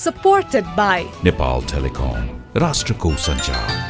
supported by Nepal Telecom, Rashtrakuta Sanchar.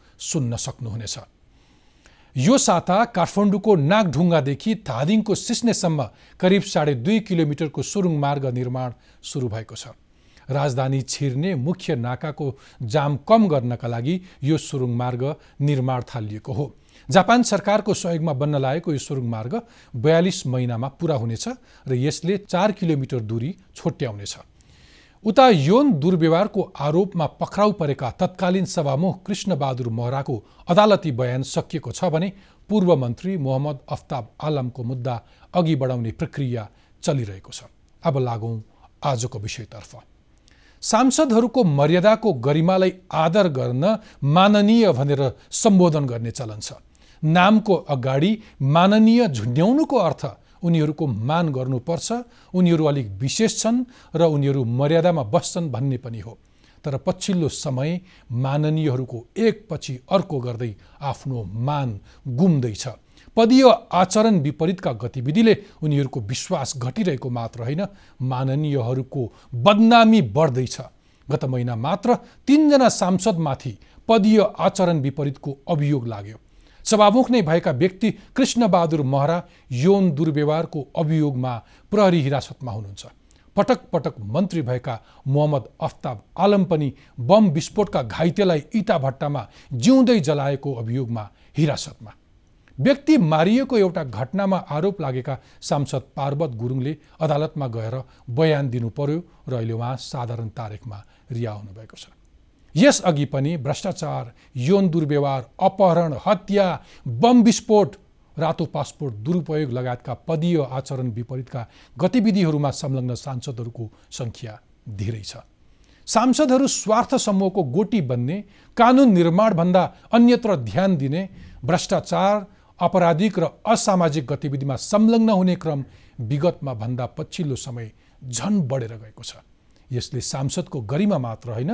सुन्न सक्नुहुनेछ। यो साता काठमाडौँको नागढुङ्गादेखि धादिङको सिस्नेसम्म करिब साढे दुई किलोमिटरको सुरुङ मार्ग निर्माण सुरु भएको छ। राजधानी छिर्ने मुख्य नाकाको जाम कम गर्नका लागि यो सुरुङ मार्ग निर्माण थालिएको हो। जापान सरकारको सहयोगमा बन्न लागेको यो सुरुङ मार्ग बयालिस महिनामा पुरा हुनेछ र यसले चार किलोमिटर दूरी छोट्याउनेछ। उता यौन दुर्व्यवहारको आरोपमा पक्राउ परेका तत्कालीन सभामुख कृष्णबहादुर महराको अदालती बयान सकिएको छ भने पूर्व मन्त्री मोहम्मद अफ्ताब आलमको मुद्दा अघि बढाउने प्रक्रिया चलिरहेको छ। अब लागौँ आजको विषयतर्फ। सांसदहरूको मर्यादाको गरिमालाई आदर गर्न माननीय भनेर सम्बोधन गर्ने चलन छ। नामको अगाडि माननीय झुन्ड्याउनुको अर्थ उनीहरूको मान गर्नुपर्छ। उनीहरू अलिक विशेष छन् र उनीहरू मर्यादामा बस्छन् भन्ने पनि हो। तर पछिल्लो समय माननीयहरूको एकपछि अर्को गर्दै आफ्नो मान गुम्दैछ। पदीय आचरण विपरीतका गतिविधिले उनीहरूको विश्वास घटिरहेको मात्र होइन माननीयहरूको बदनामी बढ्दैछ। गत महिना मात्र तिनजना सांसदमाथि पदीय आचरण विपरीतको अभियोग लाग्यो। सभामुख नै भएका व्यक्ति कृष्णबहादुर महरा यौन दुर्व्यवहारको अभियोगमा प्रहरी हिरासतमा हुनुहुन्छ। पटक पटक मन्त्री भएका मोहम्मद अफ्ताब आलम पनि बम विस्फोटका घाइतेलाई इटा भट्टामा जिउँदै जलाएको अभियोगमा हिरासतमा। व्यक्ति मारिएको एउटा घटनामा आरोप लागेका सांसद पार्वत गुरुङले अदालतमा गएर बयान दिनु पर्यो र अहिले उहाँ साधारण तारिकमा रिहा हुनुभएको छ। यसअघि पनि भ्रष्टाचार यौन दुर्व्यवहार अपहरण हत्या बम विस्फोट रातो पासपोर्ट दुरुपयोग लगायतका पदीय आचरण विपरीतका गतिविधिहरूमा संलग्न सांसदहरूको सङ्ख्या धेरै छ। सांसदहरू स्वार्थ समूहको गोटी बन्ने कानुन निर्माणभन्दा अन्यत्र ध्यान दिने भ्रष्टाचार अपराधिक र असामाजिक गतिविधिमा संलग्न हुने क्रम विगतमा भन्दा पछिल्लो समय झन बढेर गएको छ। यसले सांसदको गरिमा मात्र होइन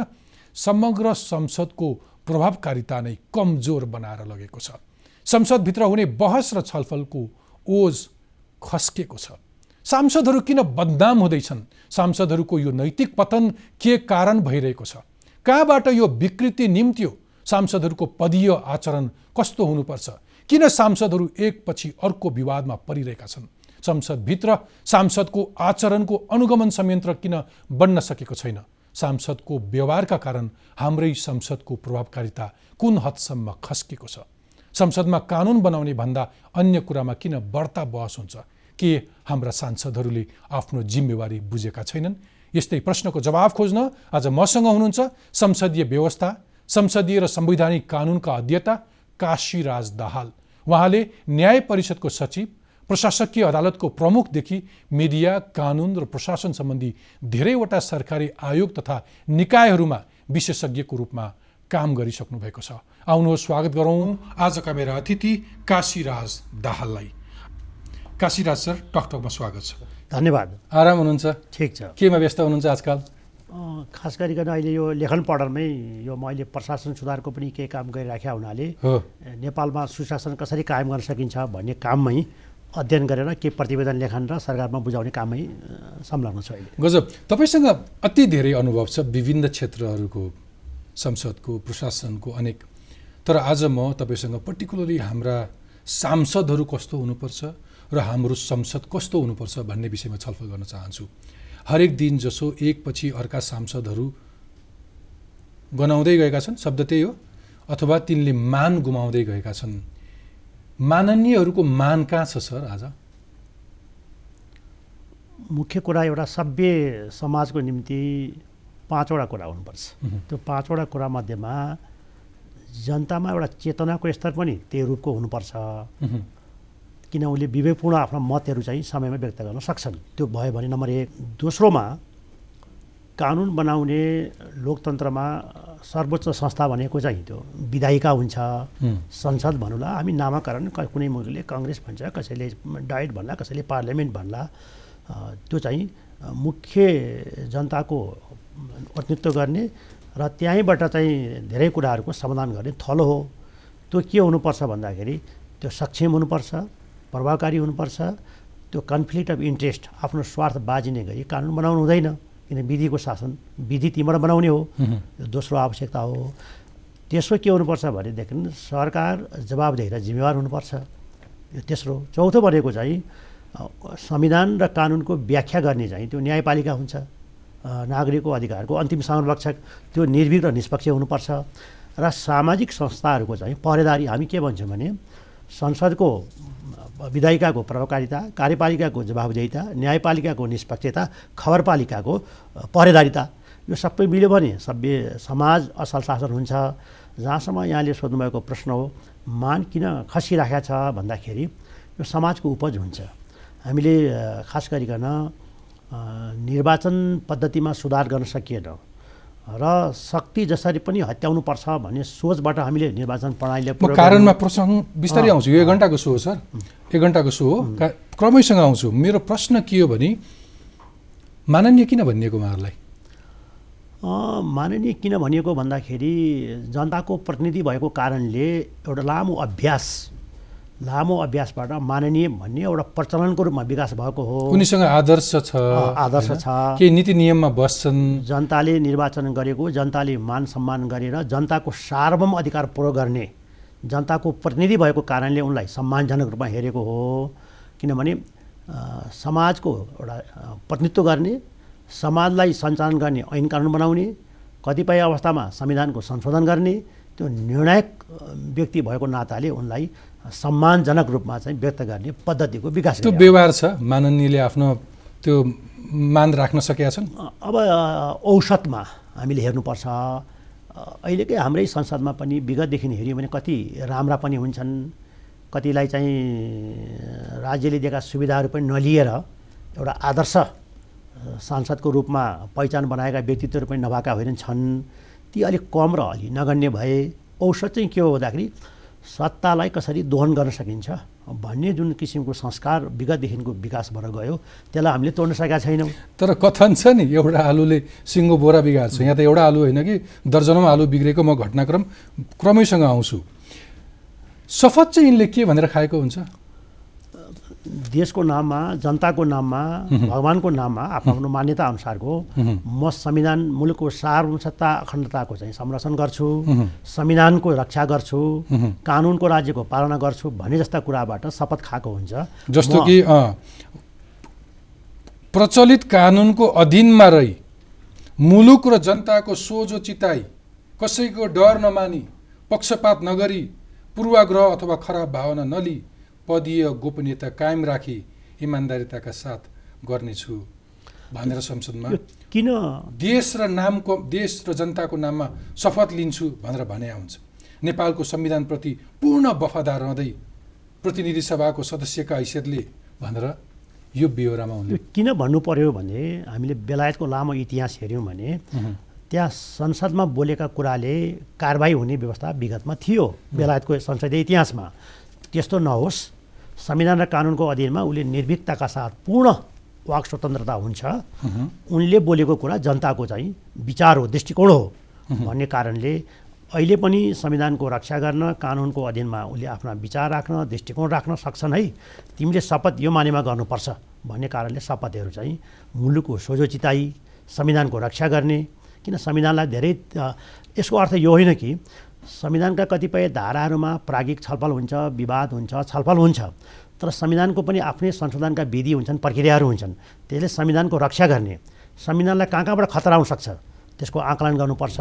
समग्र संसदको प्रभावकारिता नै कमजोर बनाएर लगेको छ। संसदभित्र हुने बहस र छलफलको ओज खस्केको छ। सांसदहरू किन बदनाम हुँदैछन्? सांसदहरूको यो नैतिक पतन के कारण भइरहेको छ? कहाँबाट यो विकृति निम्त्यो? सांसदहरूको पदीय आचरण कस्तो हुनुपर्छ? किन सांसदहरू एकपछि अर्को विवादमा परिरहेका छन्? संसदभित्र सांसदको आचरणको अनुगमन संयन्त्र किन बन्न सकेको छैन? सांसदको व्यवहारका कारण हाम्रै संसदको प्रभावकारिता कुन हदसम्म खस्केको छ? संसदमा कानुन बनाउने भन्दा अन्य कुरामा किन बढ्ता बहस हुन्छ? के हाम्रा सांसदहरूले आफ्नो जिम्मेवारी बुझेका छैनन्? यस्तै प्रश्नको जवाब खोज्न आज मसँग हुनुहुन्छ संसदीय व्यवस्था संसदीय र संवैधानिक कानुनका अध्येता काशीराज दाहाल। उहाँले न्याय परिषदको सचिव प्रशासकीय अदालतको प्रमुखदेखि मिडिया कानुन र प्रशासन सम्बन्धी धेरैवटा सरकारी आयोग तथा निकायहरूमा विशेषज्ञको रूपमा काम गरिसक्नु भएको छ। आउनुहोस् स्वागत गरौँ। आजका मेरा अतिथि काशीराज दाहाललाई। काशीराज सर टकटकमा स्वागत छ। धन्यवाद। आराम हुनुहुन्छ? ठिक छ। केमा व्यस्त हुनुहुन्छ आजकल? खास गरिकन अहिले यो लेखन पढनमै यो म अहिले प्रशासन सुधारको पनि केही काम गरिराखेका हुनाले नेपालमा सुशासन कसरी कायम गर्न सकिन्छ भन्ने काममै अध्ययन गरेर के प्रतिवेदन लेखन र सरकारमा बुझाउने कामै संलग्न छ अहिले। गजब तपाईँसँग अति धेरै अनुभव छ विभिन्न क्षेत्रहरूको संसदको प्रशासनको अनेक। तर आज म तपाईँसँग पर्टिकुलरली हाम्रा सांसदहरू कस्तो हुनुपर्छ र हाम्रो संसद कस्तो हुनुपर्छ भन्ने विषयमा छलफल गर्न चाहन्छु। हरेक दिन जसो एकपछि अर्का सांसदहरू गनाउँदै गएका छन् शब्द त्यही हो अथवा तिनले मान गुमाउँदै गएका छन् माननीयहरूको मान कहाँ छ सर आज? मुख्य कुरा एउटा सभ्य समाजको निम्ति पाँचवटा कुरा हुनुपर्छ। त्यो पाँचवटा कुरा मध्येमा जनतामा एउटा चेतनाको स्तर पनि त्यही रूपको हुनुपर्छ। किन उसले विवेकपूर्ण आफ्ना मतहरू चाहिँ समयमा व्यक्त गर्न सक्छन्? त्यो भयो भने नम्बर एक। दोस्रोमा कानुन बनाउने लोकतन्त्रमा सर्वोच्च संस्था भनेको चाहिँ त्यो विधायिका हुन्छ संसद भनौँला हामी नामाकरण कुनै मुलुकले कङ्ग्रेस भन्छ कसैले डाइट भन्ला कसैले पार्लियामेन्ट भन्ला त्यो चाहिँ मुख्य जनताको प्रतिनिधित्व गर्ने र त्यहीँबाट चाहिँ धेरै कुराहरूको समाधान गर्ने थलो हो। त्यो के हुनुपर्छ भन्दाखेरि त्यो सक्षम हुनुपर्छ प्रभावकारी हुनुपर्छ त्यो कन्फ्लिक्ट अफ इन्ट्रेस्ट आफ्नो स्वार्थ बाजिने गरी कानुन बनाउनु हुँदैन। किन विधिको शासन विधि तिमीबाट बनाउने हो दोस्रो आवश्यकता हो। तेस्रो के हुनुपर्छ भनेदेखि सरकार जवाबदेही र जिम्मेवार हुनुपर्छ। यो तेस्रो। चौथो भनेको चाहिँ संविधान र कानुनको व्याख्या गर्ने चाहिँ त्यो न्यायपालिका हुन्छ। नागरिकको अधिकारको अन्तिम संरक्षक त्यो निर्भीक र निष्पक्ष हुनुपर्छ। र सामाजिक संस्थाहरूको चाहिँ पहरेदारी हामी के भन्छौँ भने संसदको विधायिकाको प्रभावकारिता कार्यपालिकाको जवाबदेहिता न्यायपालिकाको निष्पक्षता खबरपालिकाको पहरेदारिता यो सबै मिल्यो भने सभ्य समाज असल शासन हुन्छ। जहाँसम्म यहाँले सोध्नुभएको प्रश्न हो मान किन खसिराखेका छ भन्दाखेरि यो समाजको उपज हुन्छ। हामीले खास गरिकन निर्वाचन पद्धतिमा सुधार गर्न सकिएन। र शक्ति जसरी पनि हत्याउनुपर्छ भन्ने सोचबाट हामीले निर्वाचन प्रणालीले कारणमा प्रसङ्ग बिस्तारै आउँछु। यो एक घन्टाको सो हो सर। एक घन्टाको सो हो। क्रमैसँग आउँछु। मेरो प्रश्न के हो भने माननीय किन भनिएको उहाँहरूलाई? माननीय किन भनिएको भन्दाखेरि जनताको प्रतिनिधि भएको कारणले एउटा लामो अभ्यास लामो अभ्यासबाट माननीय भन्ने एउटा प्रचलनको रूपमा विकास भएको हो। उनीसँग आदर्श छ। आदर्श छ। के नीति नियममा बस्छन्? जनताले निर्वाचन गरेको जनताले मान सम्मान गरेर जनताको सार्वभौम अधिकार प्रयोग गर्ने जनताको प्रतिनिधि भएको कारणले उनलाई सम्मानजनक रूपमा हेरेको हो। किनभने समाजको एउटा प्रतिनिधित्व गर्ने समाजलाई सञ्चालन गर्ने ऐन कानुन बनाउने कतिपय अवस्थामा संविधानको संशोधन गर्ने त्यो निर्णायक व्यक्ति भएको नाताले उनलाई सम्मानजनक रूपमा चाहिँ व्यक्त गर्ने पद्धतिको विकास त्यो व्यवहार छ? माननीयले आफ्नो त्यो मान राख्न सकेका छन्? अब औसतमा हामीले हेर्नुपर्छ। अहिलेकै हाम्रै संसदमा पनि विगतदेखि हेऱ्यौँ भने कति राम्रा पनि हुन्छन्। कतिलाई चाहिँ राज्यले दिएका सुविधाहरू पनि नलिएर एउटा आदर्श सांसदको रूपमा पहिचान बनाएका व्यक्तित्वहरू पनि नभएका होइनन् ती अलिक कम र अलि नगण्य भए औसत चाहिँ के हो भन्दाखेरि सत्तालाई कसरी दोहन गर्न सकिन्छ भन्ने जुन किसिमको संस्कार विगतदेखिको विकास भएर गयो त्यसलाई हामीले तोड्न सकेका छैनौँ। तर कथन छ नि एउटा आलुले सिङ्गो बोरा बिगार्छ। यहाँ त एउटा आलु होइन कि दर्जनौँ आलु बिग्रेको म घटनाक्रम क्रमैसँग आउँछु। शपथ चाहिँ यिनले के भनेर खाएको हुन्छ? देशको नाममा जनताको नाममा भगवान्को नाममा आफ्नो आफ्नो मान्यता अनुसारको म संविधान मुलुकको सार्वभौमसत्ता अखण्डताको चाहिँ संरक्षण गर्छु संविधानको रक्षा गर्छु कानुनको राज्यको पालना गर्छु भन्ने जस्ता कुराबाट शपथ खाएको हुन्छ। जस्तो कि प्रचलित कानुनको अधीनमा रही मुलुक र जनताको सोझो चिताई कसैको डर नमानी पक्षपात नगरी पूर्वाग्रह अथवा खराब भावना नलिई पदीय गोपनीयता कायम राखी इमान्दारिताका साथ गर्नेछु भनेर संसदमा किन? देश र नामको देश र जनताको नाममा शपथ लिन्छु भनेर भने हुन्छ नेपालको संविधानप्रति पूर्ण वफादार रहँदै प्रतिनिधि सभाको सदस्यका हैसियतले भनेर यो बेहोरामा हुने किन भन्नु पर्यो भने हामीले बेलायतको लामो इतिहास हेऱ्यौँ भने त्यहाँ संसदमा बोलेका कुराले कारवाही हुने व्यवस्था विगतमा थियो बेलायतको संसदीय इतिहासमा। त्यस्तो नहोस्। संविधान र कानुनको अधीनमा उसले निर्भीकताका साथ पूर्ण वाक स्वतन्त्रता हुन्छ। उनले बोलेको कुरा जनताको चाहिँ विचार हो दृष्टिकोण हो भन्ने कारणले अहिले पनि संविधानको रक्षा गर्न कानुनको अधीनमा उसले आफ्ना विचार राख्न दृष्टिकोण राख्न सक्छन् है। तिमीले शपथ यो मानेमा गर्नुपर्छ भन्ने कारणले शपथहरू चाहिँ मुलुकको सोझो चिताई संविधानको रक्षा गर्ने किन संविधानलाई धेरै यसको अर्थ यो होइन कि संविधानका कतिपय धाराहरूमा प्रागिक छलफल हुन्छ विवाद हुन्छ छलफल हुन्छ तर संविधानको पनि आफ्नै संशोधनका विधि हुन्छन् प्रक्रियाहरू हुन्छन्। त्यसले संविधानको रक्षा गर्ने। संविधानलाई कहाँ कहाँबाट खतरा आउन सक्छ? त्यसको आकलन गर्नुपर्छ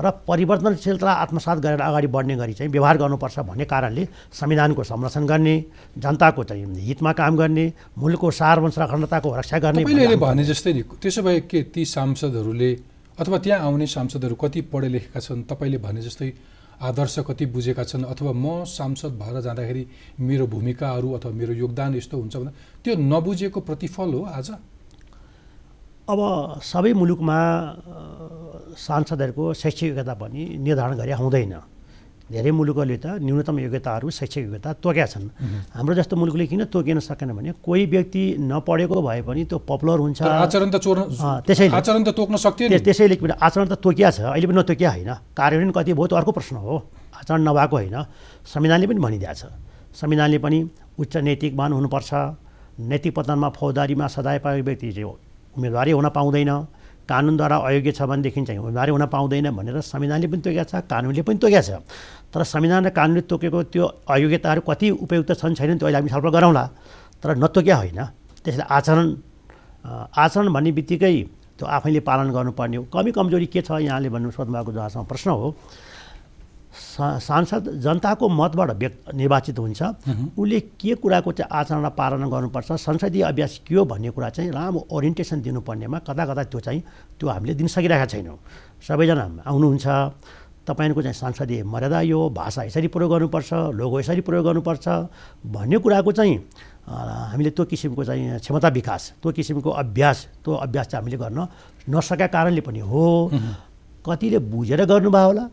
र परिवर्तनशीलता आत्मसात गरेर अगाडि बढ्ने गरी चाहिँ व्यवहार गर्नुपर्छ भन्ने कारणले संविधानको संरक्षण गर्ने जनताको चाहिँ हितमा काम गर्ने मुलुकको सार्वभौम अखण्डताको रक्षा गर्ने भने जस्तै नि त्यसो भए के ती सांसदहरूले अथवा त्यहाँ आउने सांसदहरू कति पढे लेखेका छन् तपाईँले भने जस्तै आदर्श कति बुझेका छन् अथवा म सांसद भएर जाँदाखेरि मेरो भूमिकाहरू अथवा मेरो योगदान यस्तो हुन्छ भने त्यो नबुझेको प्रतिफल हो आज? अब सबै मुलुकमा सांसदहरूको शैक्षिक योग्यता पनि निर्धारण गरे हुँदैन। धेरै मुलुकहरूले त न्यूनतम योग्यताहरू शैक्षिक योग्यता तोकेका छन्। हाम्रो जस्तो मुलुकले किन तोकिन सकेन भने कोही व्यक्ति नपढेको भए पनि त्यो पपुलर हुन्छ। आचरण त चोर्न त्यसैले। आचरण त तोक्न सक्थ्यो त्यसैले आचरण त तोकिया छ अहिले पनि नतोकिया होइन। कार्यान्वयन कति भयो त अर्को प्रश्न हो। आचरण नभएको होइन। संविधानले पनि भनिदिएको छ। संविधानले पनि उच्च नैतिकवान हुनुपर्छ। नैतिक पतनमा फौजदारीमा सजाय पाएको व्यक्ति चाहिँ उम्मेदवारै हुन पाउँदैन। कानुनद्वारा अयोग्य छ भनेदेखि चाहिँ उम्मेदवारै हुन पाउँदैन भनेर संविधानले पनि तोकेको छ कानुनले पनि तोकेको छ। तर संविधान र कानुनले तोकेको त्यो अयोग्यताहरू कति उपयुक्त छन् छैनन् त्यो अहिले हामी छलफल गरौँला। तर नतोक्या होइन। त्यसले आचरण आचरण भन्ने बित्तिकै त्यो आफैले पालन गर्नुपर्ने हो। कमी कमजोरी के छ यहाँले भन्नु सोध्नुभएको जहाँसम्म प्रश्न हो। सांसद जनताको मतबाट व्यक्त निर्वाचित हुन्छ। उसले के कुराको चाहिँ आचरण पालना गर्नुपर्छ संसदीय अभ्यास के हो भन्ने कुरा चाहिँ लामो ओरिएन्टेसन दिनुपर्नेमा कता कता त्यो चाहिँ त्यो हामीले दिन सकिरहेका छैनौँ। सबैजना आउनुहुन्छ। तपाईँको चाहिँ संसदीय मर्यादा यो भाषा यसरी प्रयोग गर्नुपर्छ लोगो यसरी प्रयोग गर्नुपर्छ भन्ने कुराको चाहिँ हामीले त्यो किसिमको चाहिँ क्षमता विकास त्यो किसिमको अभ्यास त्यो अभ्यास चाहिँ हामीले गर्न नसकेका कारणले पनि हो। कतिले बुझेर गर्नुभयो होला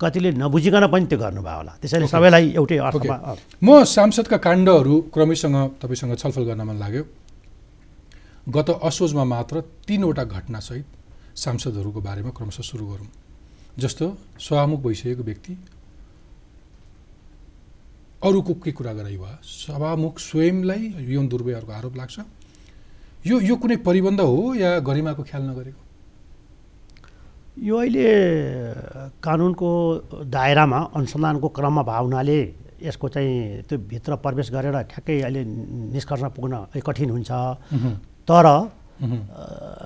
कतिले नबुझिकन पनि त्यो गर्नुभयो होला। त्यसैले सबैलाई एउटै अर्थमा म सांसदका काण्डहरू क्रमैसँग तपाईँसँग छलफल गर्न मन लाग्यो। गत असोजमा मात्र तिनवटा घटनासहित सांसदहरूको बारेमा क्रमशः सुरु गरौँ। जस्तो सभामुख भइसकेको व्यक्ति अरूको के कुरा गराइ भयो सभामुख स्वयंलाई यौन दुर्व्यवहारको आरोप लाग्छ। यो यो कुनै परिबन्ध हो या गरिमाको ख्याल नगरेको? यो अहिले कानुनको दायरामा अनुसन्धानको क्रममा भए हुनाले यसको चाहिँ त्यो भित्र प्रवेश गरेर ठ्याक्कै अहिले निष्कर्षमा पुग्न कठिन हुन्छ। तर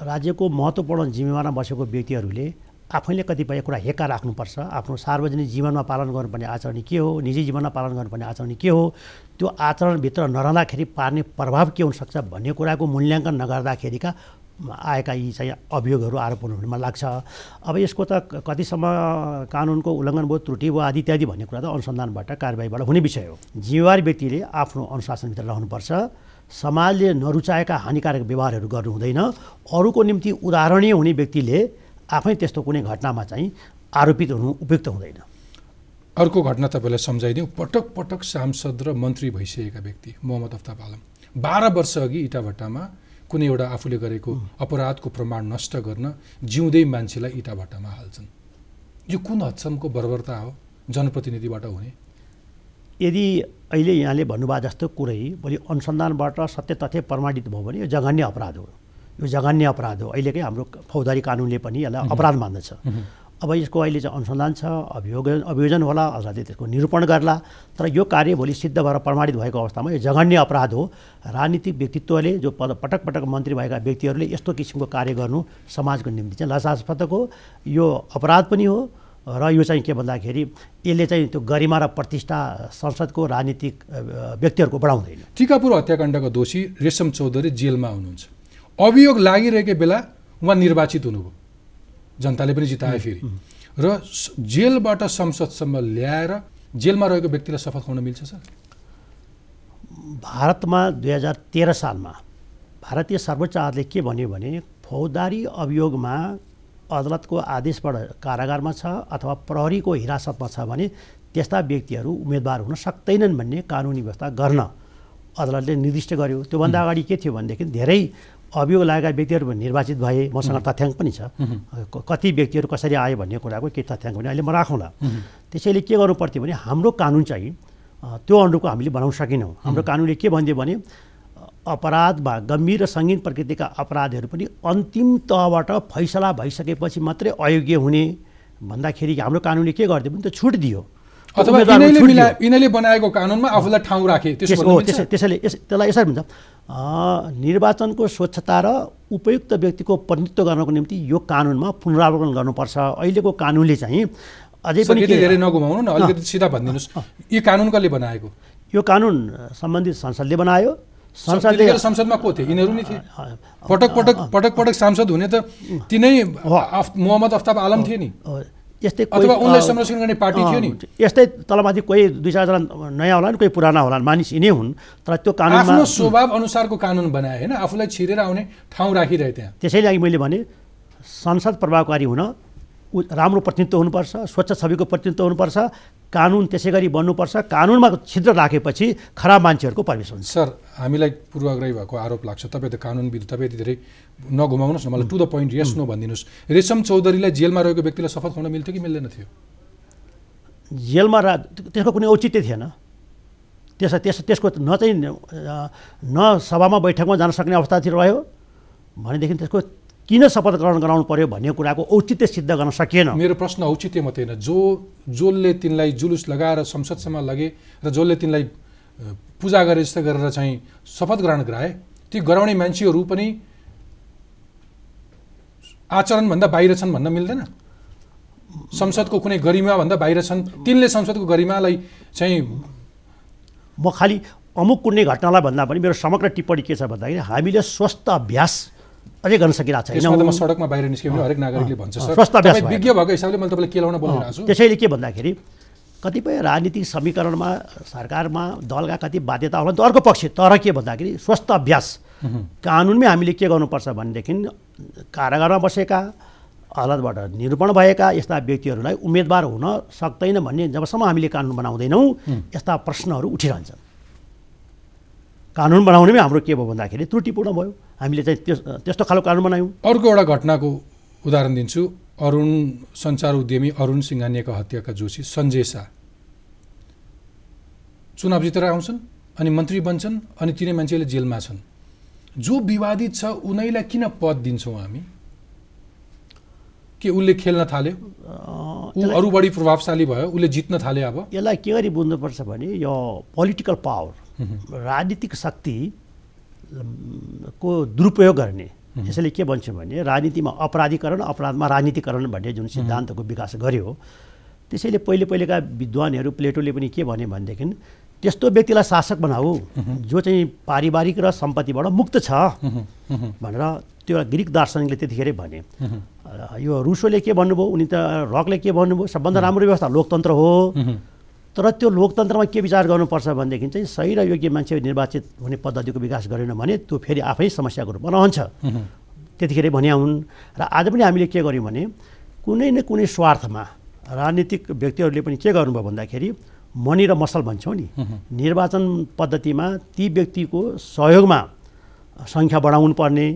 राज्यको महत्त्वपूर्ण जिम्मेवारमा बसेको व्यक्तिहरूले आफैले कतिपय कुरा हेक्का राख्नुपर्छ। आफ्नो सार्वजनिक जीवनमा पालन गर्नुपर्ने आचरण के हो? निजी जीवनमा पालन गर्नुपर्ने आचरण के हो? त्यो आचरणभित्र नरहँदाखेरि पार्ने प्रभाव के हुनसक्छ भन्ने कुराको मूल्याङ्कन नगर्दाखेरिका आएका यी चाहिँ अभियोगहरू आरोपहरू हुने मलाई लाग्छ। अब यसको त कतिसम्म कानुनको उल्लङ्घन भयो त्रुटि भयो आदि इत्यादि भन्ने कुरा त अनुसन्धानबाट कारवाहीबाट हुने विषय हो। जिम्मेवारी व्यक्तिले आफ्नो अनुशासनभित्र रहनुपर्छ। समाजले नरुचाएका हानिकारक व्यवहारहरू गर्नु हुँदैन अरूको निम्ति उदाहरणीय हुने व्यक्तिले आफै त्यस्तो कुनै घटनामा चाहिँ आरोपित हुनु उपयुक्त हुँदैन। अर्को घटना तपाईँलाई सम्झाइदिउँ। पटक पटक सांसद र मन्त्री भइसकेका व्यक्ति मोहम्मद अफ्ताब आलम। बाह्र वर्ष अघि इटाभट्टामा कुनै एउटा आफूले गरेको अपराधको प्रमाण नष्ट गर्न जिउँदै मान्छेलाई इटा भट्टामा हाल्छन्। यो कुन हदसम्मको बर्बरता हो? जनप्रतिनिधिबाट हुने। यदि अहिले यहाँले भन्नुभयो जस्तो कुरै भोलि अनुसन्धानबाट सत्य तथ्य प्रमाणित भयो भने यो जघन्य अपराध हो। यो जघन्य अपराध हो। अहिलेकै हाम्रो फौजदारी कानुनले पनि यसलाई अपराध मान्दछ। अब यसको अहिले चाहिँ अनुसन्धान छ अभियोग अभियोजन होला अदालतले त्यसको निरूपण गर्ला। तर यो कार्य भोलि सिद्ध भएर प्रमाणित भएको अवस्थामा यो जघन्य अपराध हो। राजनीतिक व्यक्तित्वले जो पद पटक पटक मन्त्री भएका व्यक्तिहरूले यस्तो किसिमको कार्य गर्नु समाजको निम्ति चाहिँ लसास्पदक हो। यो अपराध पनि हो र यो चाहिँ के भन्दाखेरि यसले चाहिँ त्यो गरिमा र प्रतिष्ठा संसदको राजनीतिक व्यक्तिहरूको बढाउँदैन। टिकापुर हत्याकाण्डको दोषी रेशम चौधरी जेलमा हुनुहुन्छ। अभियोग लागिरहेको बेला उहाँ निर्वाचित हुनुभयो। जनताले पनि जिताए फेरि। र जेलबाट संसदसम्म ल्याएर जेलमा रहेको व्यक्तिलाई शपथ खुवाउन मिल्छ सर? भारतमा दुई हजार तेह्र सालमा भारतीय सर्वोच्च अदालतले के भन्यो भने फौजदारी अभियोगमा अदालतको आदेशबाट कारागारमा छ अथवा प्रहरीको हिरासतमा छ भने त्यस्ता व्यक्तिहरू उम्मेदवार हुन सक्दैनन् भन्ने कानुनी व्यवस्था गर्न अदालतले निर्दिष्ट गर्यो। त्योभन्दा अगाडि के थियो भनेदेखि धेरै अभियोग लागेका व्यक्तिहरू निर्वाचित भए मसँग तथ्याङ्क पनि छ। कति व्यक्तिहरू कसरी आयो भन्ने कुराको केही तथ्याङ्क पनि अहिले म राखौँला। त्यसैले के गर्नु पर्थ्यो भने हाम्रो कानुन चाहिँ त्यो अनुरूपको हामीले बनाउन सकेनौँ। हाम्रो कानुनले के भनिदियो भने अपराधमा गम्भीर र सङ्गीन प्रकृतिका अपराधहरू पनि अन्तिम तहबाट फैसला भइसकेपछि मात्रै अयोग्य हुने भन्दाखेरि हाम्रो कानुनले के गरिदियो भने त्यो छुट दियो। अथवा बनाएको कानुनमा आफूलाई ठाउँ राखे त्यसैले यस- त्यसलाई यसरी भन्छ। निर्वाचनको स्वच्छता र उपयुक्त व्यक्तिको प्रतिनिधित्व गर्नको निम्ति यो कानुनमा पुनरावलोकन गर्नुपर्छ। अहिलेको कानुनले चाहिँ अझै पनि धेरै नघुमाउनु न अलिकति सिधा भनिदिनुहोस्। यो कानुन कसले बनाएको? यो कानुन सम्बन्धित संसदले बनायो। संसदले संसदमा को थिए? यिनीहरू नै थिए। पटक पटक पटक पटक सांसद हुने त तिनै मोहम्मद अफ्ताब आलम थिए नि। यस्तै पार्टी थियो नि। यस्तै तलमाथि कोही दुई चारजना नयाँ होला नि कोही पुराना होला मानिस यिनै हुन् तर त्यो आफ्नो स्वभाव अनुसारको कानुन बनाए होइन? आफूलाई छिरेर आउने ठाउँ राखिरहे त्यहाँ। त्यसैले अघि मैले भने संसद प्रभावकारी हुन राम्रो प्रतिनिधित्व हुनुपर्छ स्वच्छ छविको प्रतिनिधित्व हुनुपर्छ कानुन त्यसै गरी बन्नुपर्छ कानुनमा छिद्र राखेपछि खराब मान्छेहरूको प्रवेश हुन्छ। सर हामीलाई पूर्वाग्रही भएको आरोप लाग्छ। तपाईँ त कानुनविद तपाईँ धेरै नघुमाउनुहोस् न मलाई to the point yes no भनिदिनुहोस्। रेशम चौधरीलाई जेलमा रहेको व्यक्तिलाई शपथ खुवाउन मिल्थ्यो कि मिल्दैन थियो? जेलमा रा त्यसको कुनै औचित्य थिएन। त्यस त्यस त्यसको न चाहिँ न सभामा बैठकमा जान सक्ने अवस्था थियो रह्यो। भनेदेखि त्यसको किन शपथ ग्रहण गराउनु पर्यो भन्ने कुराको औचित्य सिद्ध गर्न सकिएन। मेरो प्रश्न औचित्य मात्रै होइन। जो जसले तिनलाई जुलुस लगाएर संसदसम्म लगे र जसले तिनलाई पूजा गरे जस्तो गरेर चाहिँ शपथ ग्रहण गराए ती गराउने मान्छेहरू पनि आचरणभन्दा बाहिर छन् भन्न मिल्दैन। संसदको कुनै गरिमाभन्दा बाहिर छन्। तिनले संसदको गरिमालाई चाहिँ म खालि अमुक कुनै घटनालाई भन्दा पनि मेरो समग्र टिप्पणी के छ भन्दाखेरि हामीले स्वस्थ अभ्यास अझै गर्न सकिरहेको म छैनौँ सडकमा बाहिर निस्क्यो भने हरेक नागरिकले भन्छ। स्वस्थ अभ्यास। विज्ञ भएको हिसाबले मैले तपाईँलाई केलाउन बोलिरहेको छु? त्यसैले के भन्दाखेरि कतिपय राजनीतिक समीकरणमा सरकारमा दलका कति बाध्यता होला नि त अर्को पक्ष। तर के भन्दाखेरि स्वस्थ अभ्यास कानुनमै हामीले के गर्नुपर्छ भनेदेखि कारागारमा बसेका अदालतबाट निरूपण भएका यस्ता व्यक्तिहरूलाई उम्मेदवार हुन सक्दैन भन्ने जबसम्म हामीले कानुन बनाउँदैनौँ यस्ता प्रश्नहरू उठिरहन्छन् कानुन बनाउनेमै हाम्रो के भयो भन्दाखेरि त्रुटिपूर्ण भयो। हामीले चाहिँ त्यस त्यस्तो खालको कानुन बनायौँ। अर्को एउटा घटनाको उदाहरण दिन्छु। अरुण सञ्चार उद्यमी अरुण सिंघानियाका हत्याका जोशी सञ्जय शाह। चुनाव जितेर आउँछन् अनि मन्त्री बन्छन् अनि तिनै मान्छेले जेलमा छन्। जो विवादित छ उनीलाई किन पद दिन्छौँ हामी? के उसले खेल्न थाल्यो? ऊ अरू बढी प्रभावशाली भयो उसले जित्न थाल्यो अब। यसलाई के गरी बुझ्नुपर्छ भने यो पोलिटिकल पावर राजनीतिक शक्ति को दुरुपयोग गर्ने यसैले के भन्छौँ भने राजनीतिमा अपराधीकरण अपराधमा राजनीतिकरण भन्ने जुन सिद्धान्तको विकास गर्यो त्यसैले पहिले पहिलेका विद्वानहरू प्लेटोले पनि के भने भनेदेखि त्यस्तो व्यक्तिलाई शासक बनाऊ जो चाहिँ पारिवारिक र सम्पत्तिबाट मुक्त छ भनेर त्यो ग्रिक दार्शनिकले त्यतिखेरै भने। यो रुसोले के भन्नुभयो उनी त रकले के भन्नुभयो सबभन्दा राम्रो व्यवस्था लोकतन्त्र हो। तर त्यो लोकतन्त्रमा के विचार गर्नुपर्छ भनेदेखि चाहिँ सही र योग्य मान्छे निर्वाचित हुने पद्धतिको विकास गरेन भने त्यो फेरि आफै समस्याको रूपमा रहन्छ। त्यतिखेरै भने हुन्। र आज पनि हामीले के गर्यौँ भने कुनै न कुनै स्वार्थमा राजनीतिक व्यक्तिहरूले पनि के गर्नुभयो भन्दाखेरि मनी र मसल भन्छौँ नि। निर्वाचन पद्धतिमा ती व्यक्तिको सहयोगमा सङ्ख्या बढाउनु पर्ने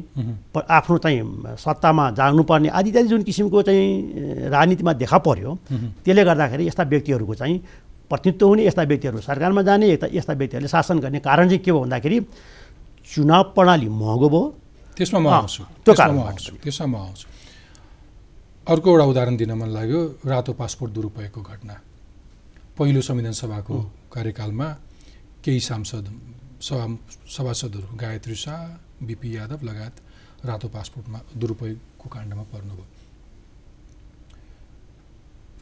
आफ्नो चाहिँ सत्तामा जाग्नुपर्ने आदि इत्यादि जुन किसिमको चाहिँ राजनीतिमा देखा पर्यो त्यसले गर्दाखेरि यस्ता व्यक्तिहरूको चाहिँ प्रतिनिधित्व हुने यस्ता व्यक्तिहरू सरकारमा जाने यस्ता यस्ता व्यक्तिहरूले शासन गर्ने कारण चाहिँ के हो भन्दाखेरि चुनाव प्रणाली महँगो भयो। त्यसमा म आउँछु। त्यो कारणबाट आउँछु। त्यसमा म आउँछु। अर्को एउटा उदाहरण दिन मन लाग्यो रातो पासपोर्ट दुरुपयोगको घटना। पहिलो संविधान सभाको कार्यकालमा केही सांसद सभा सभासदहरू गायत्री शाह बिपी यादव लगायत रातो पासपोर्टमा दुरुपयोगको काण्डमा पर्नुभयो।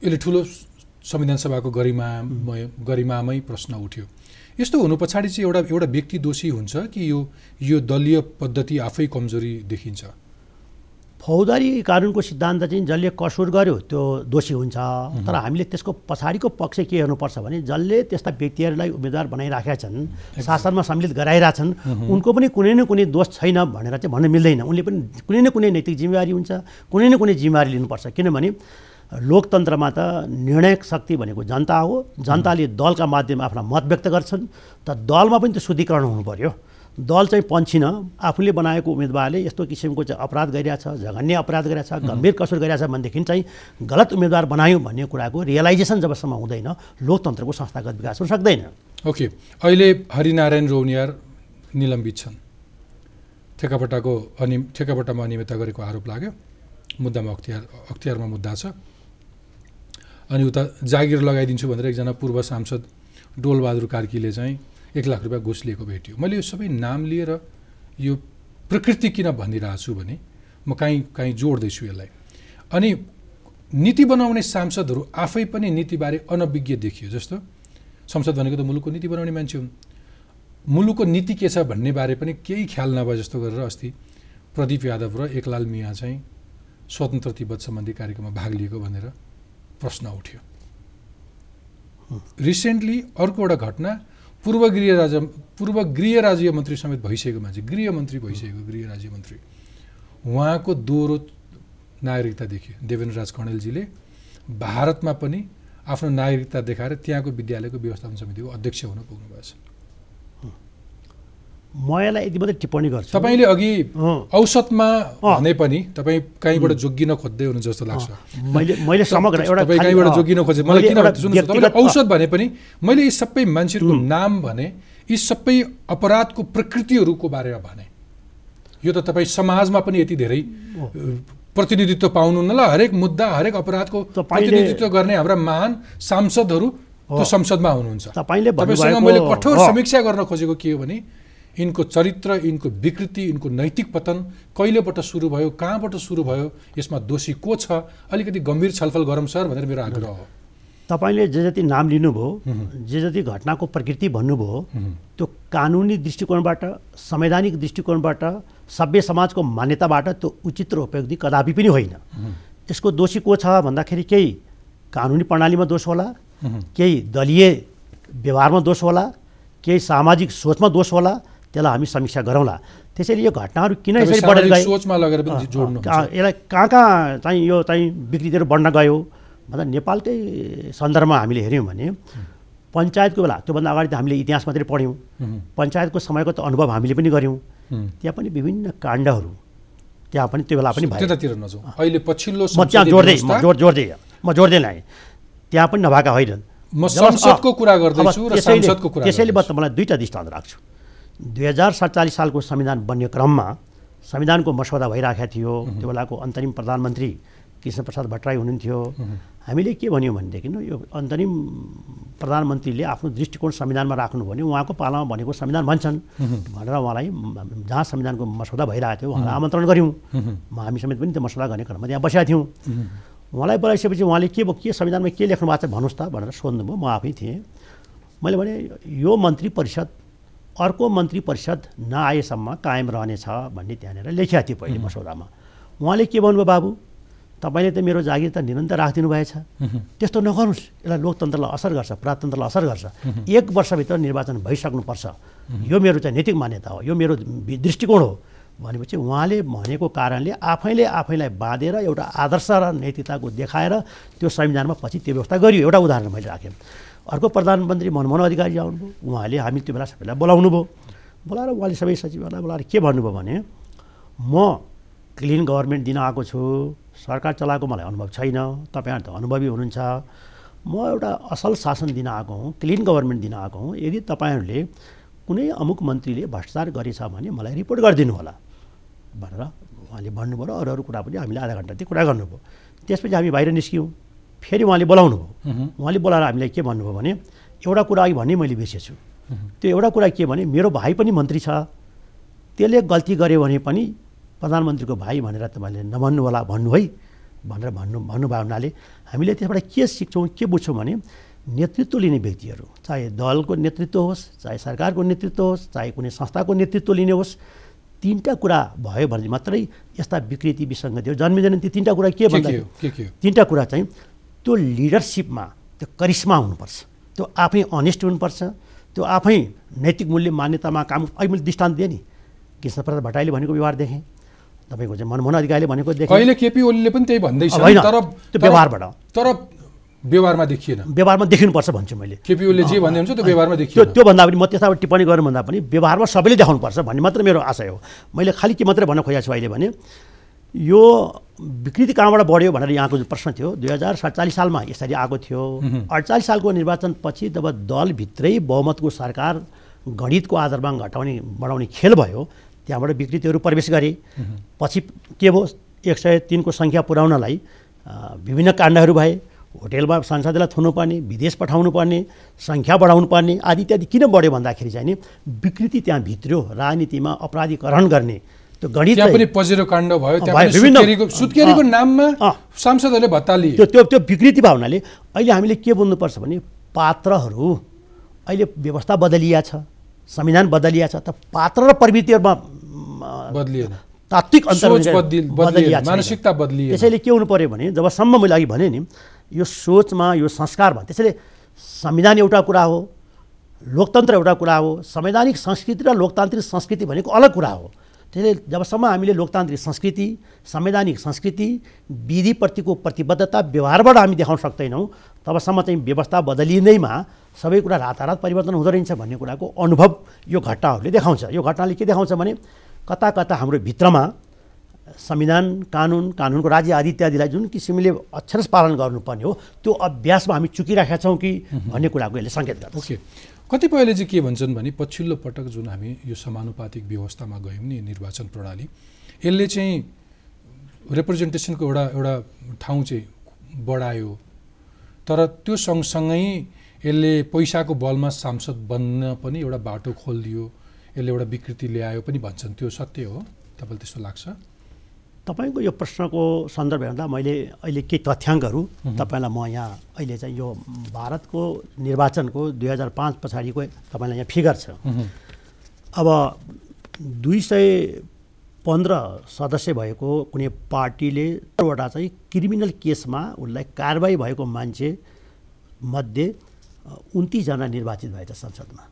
यसले ठुलो संविधान सभाको गरिमामय गरिमामै प्रश्न उठ्यो। यस्तो हुनु पछाडि चाहिँ एउटा एउटा व्यक्ति दोषी हुन्छ कि यो यो दलीय पद्धति आफै कमजोरी देखिन्छ? फौजदारी कानुनको सिद्धान्त चाहिँ जसले कसुर गर्यो त्यो दोषी हुन्छ। तर हामीले त्यसको पछाडिको पक्ष के हेर्नुपर्छ भने जसले त्यस्ता व्यक्तिहरूलाई उम्मेदवार बनाइराखेका छन् शासनमा सम्मिलित गराइरहेछन् उनको पनि कुनै न कुनै दोष छैन भनेर चाहिँ भन्न मिल्दैन। उनले पनि कुनै न कुनै नैतिक जिम्मेवारी हुन्छ कुनै न कुनै जिम्मेवारी लिनुपर्छ। किनभने लोकतन्त्रमा त निर्णायक शक्ति भनेको जनता हो। जनताले दलका माध्यममा आफ्ना मत व्यक्त गर्छन् त दलमा पनि त्यो शुद्धिकरण हुनु पर्यो। दल चाहिँ पन्छिन। आफूले बनाएको उम्मेदवारले यस्तो किसिमको चाहिँ अपराध गरिरहेछ जघन्य अपराध गरिरहेछ गम्भीर कसुर गरिरहेछ भनेदेखि चाहिँ गलत उम्मेदवार बनायौँ भन्ने कुराको रियलाइजेसन जबसम्म हुँदैन। लोकतन्त्रको संस्थागत विकास हुन सक्दैन। ओके। अहिले हरिनारायण रौनियार निलम्बित छन्। ठेकापट्टाको अनि ठेकापट्टामा अनियमितता गरेको आरोप लाग्यो। मुद्दामा अख्तियार अख्तियारमा मुद्दा छ। अनि उता जागिर लगाइदिन्छु भनेर एकजना पूर्व सांसद डोलबहादुर कार्कीले चाहिँ एक लाख रुपियाँ घुस लिएको भेट्यो। मैले यो सबै नाम लिएर यो प्रकृति किन भनिरहेको छु भने म काहीँ काहीँ जोड्दैछु यसलाई। अनि नीति बनाउने सांसदहरू आफै पनि नीतिबारे अनभिज्ञ देखियो जस्तो। संसद भनेको त मुलुकको नीति बनाउने मान्छे हुन्। मुलुकको नीति के छ भन्ने बारे पनि केही ख्याल नभए जस्तो गरेर अस्ति प्रदीप यादव र एकलाल मिया चाहिँ स्वतन्त्र तिब्बत सम्बन्धी कार्यक्रममा भाग लिएको भनेर प्रश्न उठ्यो। रिसेन्टली अर्को एउटा घटना पूर्व गृह राज्य पूर्व गृह राज्य मन्त्री समेत भइसकेको मान्छे गृहमन्त्री भइसकेको गृह राज्य मन्त्री उहाँको दोहोरो नागरिकता देखियो देवेन्द्र राज कणेलजीले भारतमा पनि आफ्नो नागरिकता देखाएर त्यहाँको विद्यालयको व्यवस्थापन समितिको अध्यक्ष हुन पुग्नुभएको छ। म यसलाई यति मात्रै टिप्पणी गर्छु। तपाईँले अघि। औसतमा। भने पनि तपाईँ कहीँबाट जोगिन खोज्दै हुनुहुन्छ जस्तो लाग्छ। मैले मैले समग्र एउटा तपाईँ कहीँबाट जोगिन खोजे मलाई मैले किन सुन्नुहोस् तपाईँले औसत भने पनि मैले यी सबै मान्छेहरूको नाम भने यी सबै अपराधको प्रकृतिहरूको बारेमा भने। यो त तपाईँ समाजमा पनि यति धेरै प्रतिनिधित्व पाउनुहुन्न ल हरेक मुद्दा हरेक अपराधको प्रतिनिधित्व गर्ने हाम्रा महान सांसदहरू त्यो संसदमा हुनुहुन्छ। तपाईँले मैले कठोर। समीक्षा गर्न खोजेको के हो भने यिनको चरित्र यिनको विकृति यिनको नैतिक पतन कहिलेबाट सुरु भयो कहाँबाट सुरु भयो यसमा दोषी को छ? अलिकति गम्भीर छलफल गरौँ सर भनेर मेरो आग्रह हो। तपाईँले जे जति नाम लिनुभयो जे जति घटनाको प्रकृति भन्नुभयो त्यो कानुनी दृष्टिकोणबाट संवैधानिक दृष्टिकोणबाट सभ्य समाजको मान्यताबाट त्यो उचित र उपयोगी कदापि पनि होइन। यसको दोषी को छ भन्दाखेरि केही कानुनी प्रणालीमा दोष होला केही दलीय व्यवहारमा दोष होला केही सामाजिक सोचमा दोष होला त्यसलाई हामी समीक्षा गरौँला। त्यसैले यो घटनाहरू किन यसरी बढेर गए? सोचमा लगेर जोड्नु यसलाई कहाँ कहाँ चाहिँ यो चाहिँ विकृतिहरू बढ्न गयो? भन्दा नेपालकै सन्दर्भमा हामीले हेऱ्यौँ भने पञ्चायतको बेला त्योभन्दा अगाडि त हामीले इतिहास मात्रै पढ्यौँ। पञ्चायतको समयको त अनुभव हामीले पनि गऱ्यौँ। त्यहाँ पनि विभिन्न काण्डहरू त्यहाँ पनि त्यो बेला पनि भयो। अहिले पछिल्लो म त्यहाँ जोड्दै म जोड जोड्दै म जोड्दै ल्याएँ त्यहाँ पनि नभएका होइनन्। म संसदको कुरा गर्दैछु र त्यसैले- म। तपाईँलाई दुईवटा दृष्टान्त राख्छु। दुई हजार सडचालिस सालको संविधान बन्ने क्रममा संविधानको मसौदा भइरहेको थियो। त्यो बेलाको अन्तरिम प्रधानमन्त्री कृष्णप्रसाद भट्टराई हुनुहुन्थ्यो। हामीले के भन्यौँ भनेदेखि यो अन्तरिम प्रधानमन्त्रीले आफ्नो दृष्टिकोण संविधानमा राख्नु भने उहाँको पालामा भनेको संविधान भन्छन्। भनेर उहाँलाई जहाँ संविधानको मसौदा भइरहेको थियो उहाँलाई आमन्त्रण गऱ्यौँ। म हामी समेत पनि त्यो मसौदा गर्ने क्रममा त्यहाँ बसेका थियौँ। उहाँलाई बोलाइसकेपछि उहाँले के भयो के संविधानमा के लेख्नु भएको छ भन्नुहोस् त भनेर सोध्नुभयो। म आफै थिएँ। मैले भने यो मन्त्री परिषद अर्को मन्त्री परिषद नआएसम्म कायम रहनेछ भन्ने त्यहाँनिर लेखिया थियो पहिले मसौदामा। उहाँले के भन्नुभयो बाबु? तपाईँले त मेरो जागिर त निरन्तर राखिदिनु भएछ त्यस्तो नगर्नुहोस्। यसलाई लोकतन्त्रलाई असर गर्छ प्रजातन्त्रलाई असर गर्छ। एक वर्षभित्र निर्वाचन भइसक्नुपर्छ। यो मेरो चाहिँ नैतिक मान्यता हो। यो मेरो दृष्टिकोण हो। भनेपछि उहाँले भनेको कारणले आफैले आफैलाई बाँधेर एउटा आदर्श र नैतिकताको देखाएर त्यो संविधानमा पछि त्यो व्यवस्था गरियो। एउटा उदाहरण मैले राखेँ। अर्को प्रधानमन्त्री मनमोहन अधिकारी आउनुभयो। उहाँले हामी त्यो बेला सबैलाई बोलाउनु भयो। बोलाएर उहाँले सबै सचिवहरूलाई बोलाएर के भन्नुभयो भने म क्लिन गभर्मेन्ट दिन आएको छु। सरकार चलाएको मलाई अनुभव छैन। तपाईँहरू त अनुभवी हुनुहुन्छ। म एउटा असल शासन दिन आएको हुँ क्लिन गभर्मेन्ट दिन आएको हुँ। यदि तपाईँहरूले कुनै अमुक मन्त्रीले भ्रष्टाचार गरेछ भने मलाई रिपोर्ट गरिदिनु होला। भनेर उहाँले भन्नुभयो र अरू अरू कुरा पनि हामीले आधा घन्टा त्यो कुरा गर्नुभयो। त्यसपछि हामी बाहिर निस्क्यौँ। फेरि उहाँले बोलाउनु भयो। उहाँले बोलाएर हामीलाई के भन्नुभयो भने एउटा कुरा अघि भन्ने मैले बिर्सेछु त्यो एउटा कुरा के भने मेरो भाइ पनि मन्त्री छ। त्यसले गल्ती गर्यो भने पनि प्रधानमन्त्रीको भाइ भनेर तपाईँले नभन्नु होला भन्नु है। भनेर भन्नु भन्नुभयो हुनाले। हामीले त्यसबाट के सिक्छौँ के बुझ्छौँ भने नेतृत्व लिने व्यक्तिहरू चाहे दलको नेतृत्व होस् चाहे सरकारको नेतृत्व होस् चाहे कुनै संस्थाको नेतृत्व लिने होस् तिनवटा कुरा भयो भने मात्रै यस्ता विकृति विसङ्गतिहरू जन्मिँदैन ती तिनवटा कुरा के भन्दा तिनवटा कुरा चाहिँ त्यो लिडरसिपमा त्यो करिश्मा हुनुपर्छ। त्यो आफै अनेस्ट हुनुपर्छ। त्यो आफै नैतिक मूल्य मान्यतामा काम अहिले मैले दृष्टान्त दिएँ नि कृष्णप्रसाद भट्टराईले भनेको व्यवहार देखेँ। तपाईँको चाहिँ मनमोहन अधिकारीले भनेको देखेँ। कहिले केपी ओलीले पनि त्यही भन्दैछ। तर त्यो व्यवहारबाट। तर व्यवहारमा देखिएन। व्यवहारमा देखिनुपर्छ भन्छु मैले। केपी ओलीले जे भन्दै हुन्छ त्यो व्यवहारमा त्यो देखिएन। त्योभन्दा पनि म त्यसमा टिप्पणी गर्नु भन्दा पनि व्यवहारमा सबैले देखाउनुपर्छ भन्ने मात्र मेरो आशय हो। मैले खालि के मात्रै भन्न खोजेको छु अहिले भने यो विकृति कहाँबाट बढ्यो भनेर यहाँको जुन प्रश्न थियो दुई हजार सडचालिस सालमा यसरी आएको थियो। अडचालिस सालको निर्वाचनपछि जब दलभित्रै बहुमतको सरकार गणितको आधारमा घटाउने बढाउने खेल भयो त्यहाँबाट विकृतिहरू प्रवेश गरे। पछि के भयो? एक सय तिनको सङ्ख्या पुर्याउनलाई विभिन्न काण्डहरू भए। होटेलमा सांसदलाई थुन्नुपर्ने विदेश पठाउनु पर्ने सङ्ख्या बढाउनु पर्ने आदि इत्यादि किन बढ्यो भन्दाखेरि चाहिँ नि विकृति त्यहाँ भित्र्यो। राजनीतिमा अपराधीकरण गर्ने त्यो गणित पनि पजेरो काण्ड भयो विभिन्न- सुत्केरीको नाममा। सांसदहरूले भत्ता लिए त्यो त्यो त्यो विकृति भयो हुनाले अहिले हामीले के बुझ्नुपर्छ भने पात्रहरू अहिले व्यवस्था बदलिया छ संविधान बदलिया छ त पात्र र प्रवृत्तिहरूमा म, बदलिएन तात्विक अन्तर बदलिया। मानसिकता बदलिएन। त्यसैले के हुनु पऱ्यो भने जबसम्म मैले अघि भने नि यो सोचमा यो संस्कारमा त्यसैले संविधान एउटा कुरा हो लोकतन्त्र एउटा कुरा हो संवैधानिक संस्कृति र लोकतान्त्रिक संस्कृति भनेको अलग कुरा हो त्यसैले जबसम्म हामीले लोकतान्त्रिक संस्कृति संवैधानिक संस्कृति विधिप्रतिको प्रतिबद्धता व्यवहारबाट हामी देखाउन सक्दैनौँ तबसम्म चाहिँ व्यवस्था बदलिँदैमा सबै कुरा रातारात परिवर्तन हुँदो रहेछ भन्ने कुराको अनुभव यो घटनाहरूले देखाउँछ। यो घटनाले के देखाउँछ भने कता कता हाम्रो भित्रमा संविधान कानुन कानुनको राज्य आदि इत्यादिलाई जुन किसिमले अक्षरस पालन गर्नुपर्ने हो त्यो अभ्यासमा हामी चुकिराखेका छौँ कि भन्ने कुराको यसले सङ्केत गर्छ कतिपयले चाहिँ के भन्छन् भने पछिल्लो पटक जुन हामी यो समानुपातिक व्यवस्थामा गयौँ नि निर्वाचन प्रणाली यसले चाहिँ रिप्रेजेन्टेसनको एउटा एउटा ठाउँ चाहिँ बढायो। तर त्यो सँगसँगै यसले पैसाको बलमा सांसद बन्न पनि एउटा बाटो खोलिदियो यसले एउटा विकृति ल्यायो पनि भन्छन्। त्यो सत्य हो। तपाईँलाई त्यस्तो लाग्छ? तपाईँको यो प्रश्नको सन्दर्भ हेर्दा मैले अहिले केही तथ्याङ्कहरू तपाईँलाई म यहाँ अहिले चाहिँ यो भारतको निर्वाचनको दुई हजार पाँच पछाडिको तपाईँलाई यहाँ फिगर छ। अब दुई सय पन्ध्र सदस्य भएको कुनै पार्टीले वटा चाहिँ क्रिमिनल केसमा उसलाई कारवाही भएको मान्छे मध्ये उन्तिसजना निर्वाचित भएछ संसदमा।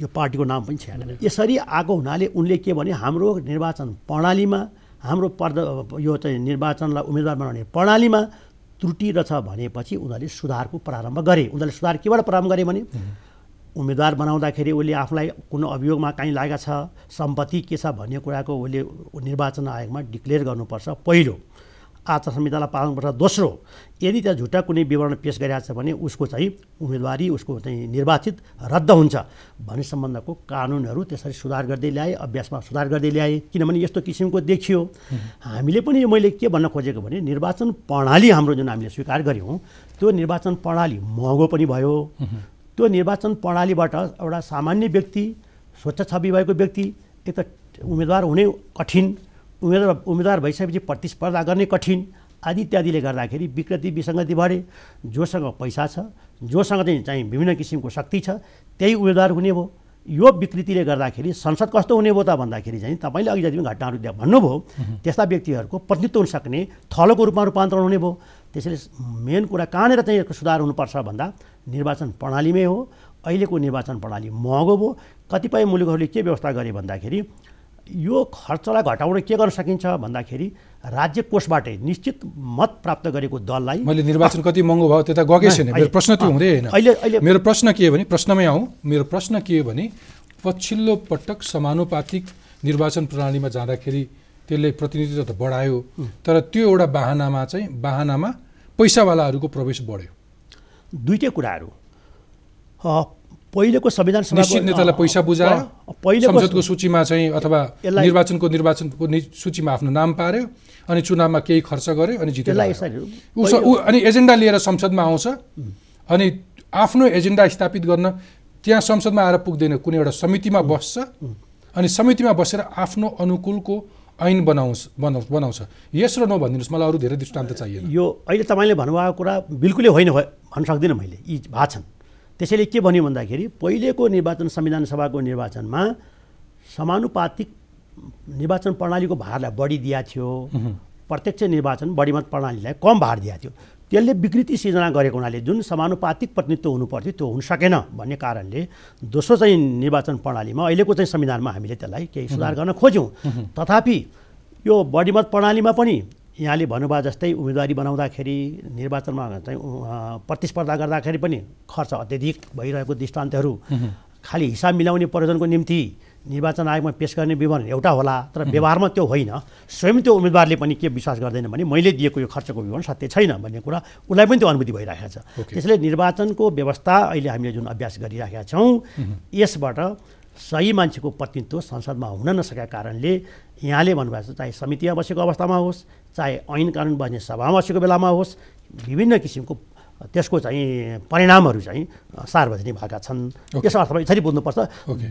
यो पार्टीको नाम पनि छैन। यसरी आएको हुनाले उनले के भने हाम्रो निर्वाचन प्रणालीमा हाम्रो पर्द यो चाहिँ निर्वाचनलाई उम्मेदवार बनाउने प्रणालीमा त्रुटि रहेछ भनेपछि उनीहरूले सुधारको प्रारम्भ गरे। उनीहरूले सुधार केबाट प्रारम्भ गरे भने? उम्मेदवार बनाउँदाखेरि उसले आफूलाई कुनै अभियोगमा काहीँ लागेको छ सम्पत्ति के छ भन्ने कुराको उसले निर्वाचन आयोगमा डिक्लेयर गर्नुपर्छ पहिलो। आचार संहितालाई पालन गर्नुपर्छ दोस्रो यदि त्यहाँ झुट्टा कुनै विवरण पेस गरिरहेको छ भने उसको चाहिँ उम्मेदवारी उसको चाहिँ निर्वाचित रद्द हुन्छ भन्ने सम्बन्धको कानुनहरू त्यसरी सुधार गर्दै ल्याए अभ्यासमा सुधार गर्दै ल्याए। किनभने यस्तो किसिमको देखियो। हामीले पनि मैले के भन्न खोजेको भने निर्वाचन प्रणाली हाम्रो जुन हामीले स्वीकार गऱ्यौँ त्यो निर्वाचन प्रणाली महँगो पनि भयो। त्यो निर्वाचन प्रणालीबाट एउटा सामान्य व्यक्ति स्वच्छ छवि भएको व्यक्ति एक त उम्मेदवार हुने कठिन। उम्मेदवार उम्मेदवार भइसकेपछि प्रतिस्पर्धा गर्ने कठिन। आदि इत्यादिले गर्दाखेरि विकृति विसङ्गति बढे। जोसँग पैसा छ जोसँग चाहिँ चाहिँ विभिन्न किसिमको शक्ति छ त्यही उम्मेदवार हुने भयो यो विकृतिले गर्दाखेरि संसद कस्तो हुने भयो त भन्दाखेरि चाहिँ तपाईँले अघि जति पनि घटनाहरू त्यहाँ भन्नुभयो त्यस्ता व्यक्तिहरूको प्रतिनिधित्व हुन सक्ने थलोको रूपमा रूपान्तरण हुने भयो त्यसैले मेन कुरा कहाँनिर चाहिँ यसको सुधार हुनुपर्छ भन्दा निर्वाचन प्रणालीमै हो। अहिलेको निर्वाचन प्रणाली महँगो भयो। कतिपय मुलुकहरूले के व्यवस्था गरे भन्दाखेरि यो खर्चलाई घटाउन के गर्न सकिन्छ भन्दाखेरि राज्य कोषबाटै निश्चित मत प्राप्त गरेको दललाई मैले निर्वाचन कति महँगो भयो त्यता गएकै छैन। मेरो प्रश्न त्यो हुँदै होइन। अहिले- अहिले- मेरो प्रश्न के हो भने प्रश्नमै आउँ। मेरो प्रश्न के हो भने पछिल्लो पटक समानुपातिक निर्वाचन प्रणालीमा जाँदाखेरि त्यसले प्रतिनिधित्व त बढायो तर त्यो एउटा बाहनामा चाहिँ बाहनामा पैसावालाहरूको प्रवेश बढ्यो। दुइटै कुराहरू। पहिलेको संविधान निश्चित नेतालाई पैसा बुझायो पहिलेको संसदको सूचीमा चाहिँ अथवा निर्वाचनको निर्वाचनको सूचीमा आफ्नो नाम पार्यो अनि चुनावमा केही खर्च गर्यो अनि जितेर अनि एजेन्डा लिएर संसदमा आउँछ। अनि आफ्नो एजेन्डा स्थापित गर्न त्यहाँ संसदमा आएर पुग्दैन कुनै एउटा समितिमा बस्छ। अनि समितिमा बसेर आफ्नो अनुकूलको ऐन बनाउँछ बनाउ- बनाउँछ। यस र नो भनिदिनुहोस् मलाई अरू धेरै दृष्टान्त चाहिएन। यो अहिले तपाईँले भन्नुभएको कुरा बिल्कुलै होइन भन्न सक्दिनँ मैले। यी भएको छन्। त्यसैले के भन्यो भन्दाखेरि पहिलेको निर्वाचन संविधान सभाको निर्वाचनमा समानुपातिक निर्वाचन प्रणालीको भारलाई बढी दिएको थियो। प्रत्यक्ष निर्वाचन बढीमत प्रणालीलाई कम भार दिएको थियो। त्यसले विकृति सिर्जना गरेको हुनाले जुन समानुपातिक प्रतिनिधित्व हुनुपर्थ्यो त्यो हुन सकेन भन्ने कारणले दोस्रो चाहिँ निर्वाचन प्रणालीमा अहिलेको चाहिँ संविधानमा हामीले त्यसलाई केही सुधार गर्न खोज्यौँ। तथापि यो बढीमत प्रणालीमा पनि यहाँले भन्नुभयो जस्तै उम्मेदवारी बनाउँदाखेरि निर्वाचनमा चाहिँ प्रतिस्पर्धा गर्दाखेरि पनि खर्च अत्यधिक भइरहेको दृष्टान्तहरू खालि हिसाब मिलाउने प्रयोजनको निम्ति निर्वाचन आयोगमा पेस गर्ने विवरण एउटा होला तर व्यवहारमा त्यो होइन। स्वयं त्यो उम्मेदवारले पनि के विश्वास गर्दैन भने मैले दिएको यो खर्चको विवरण सत्य छैन भन्ने कुरा उसलाई पनि त्यो अनुभूति भइरहेको छ। Okay. त्यसैले निर्वाचनको व्यवस्था अहिले हामीले जुन अभ्यास गरिराखेका छौँ यसबाट सही मान्छेको प्रतिनिधित्व संसदमा हुन नसकेका कारणले यहाँले भन्नुभएको छ चाहे समितिमा बसेको अवस्थामा होस् चाहे ऐन कानुन बस्ने सभामा बसेको बेलामा होस् विभिन्न किसिमको त्यसको चाहिँ परिणामहरू चाहिँ सार्वजनिक भएका छन् यस अर्थमा यसरी बुझ्नुपर्छ.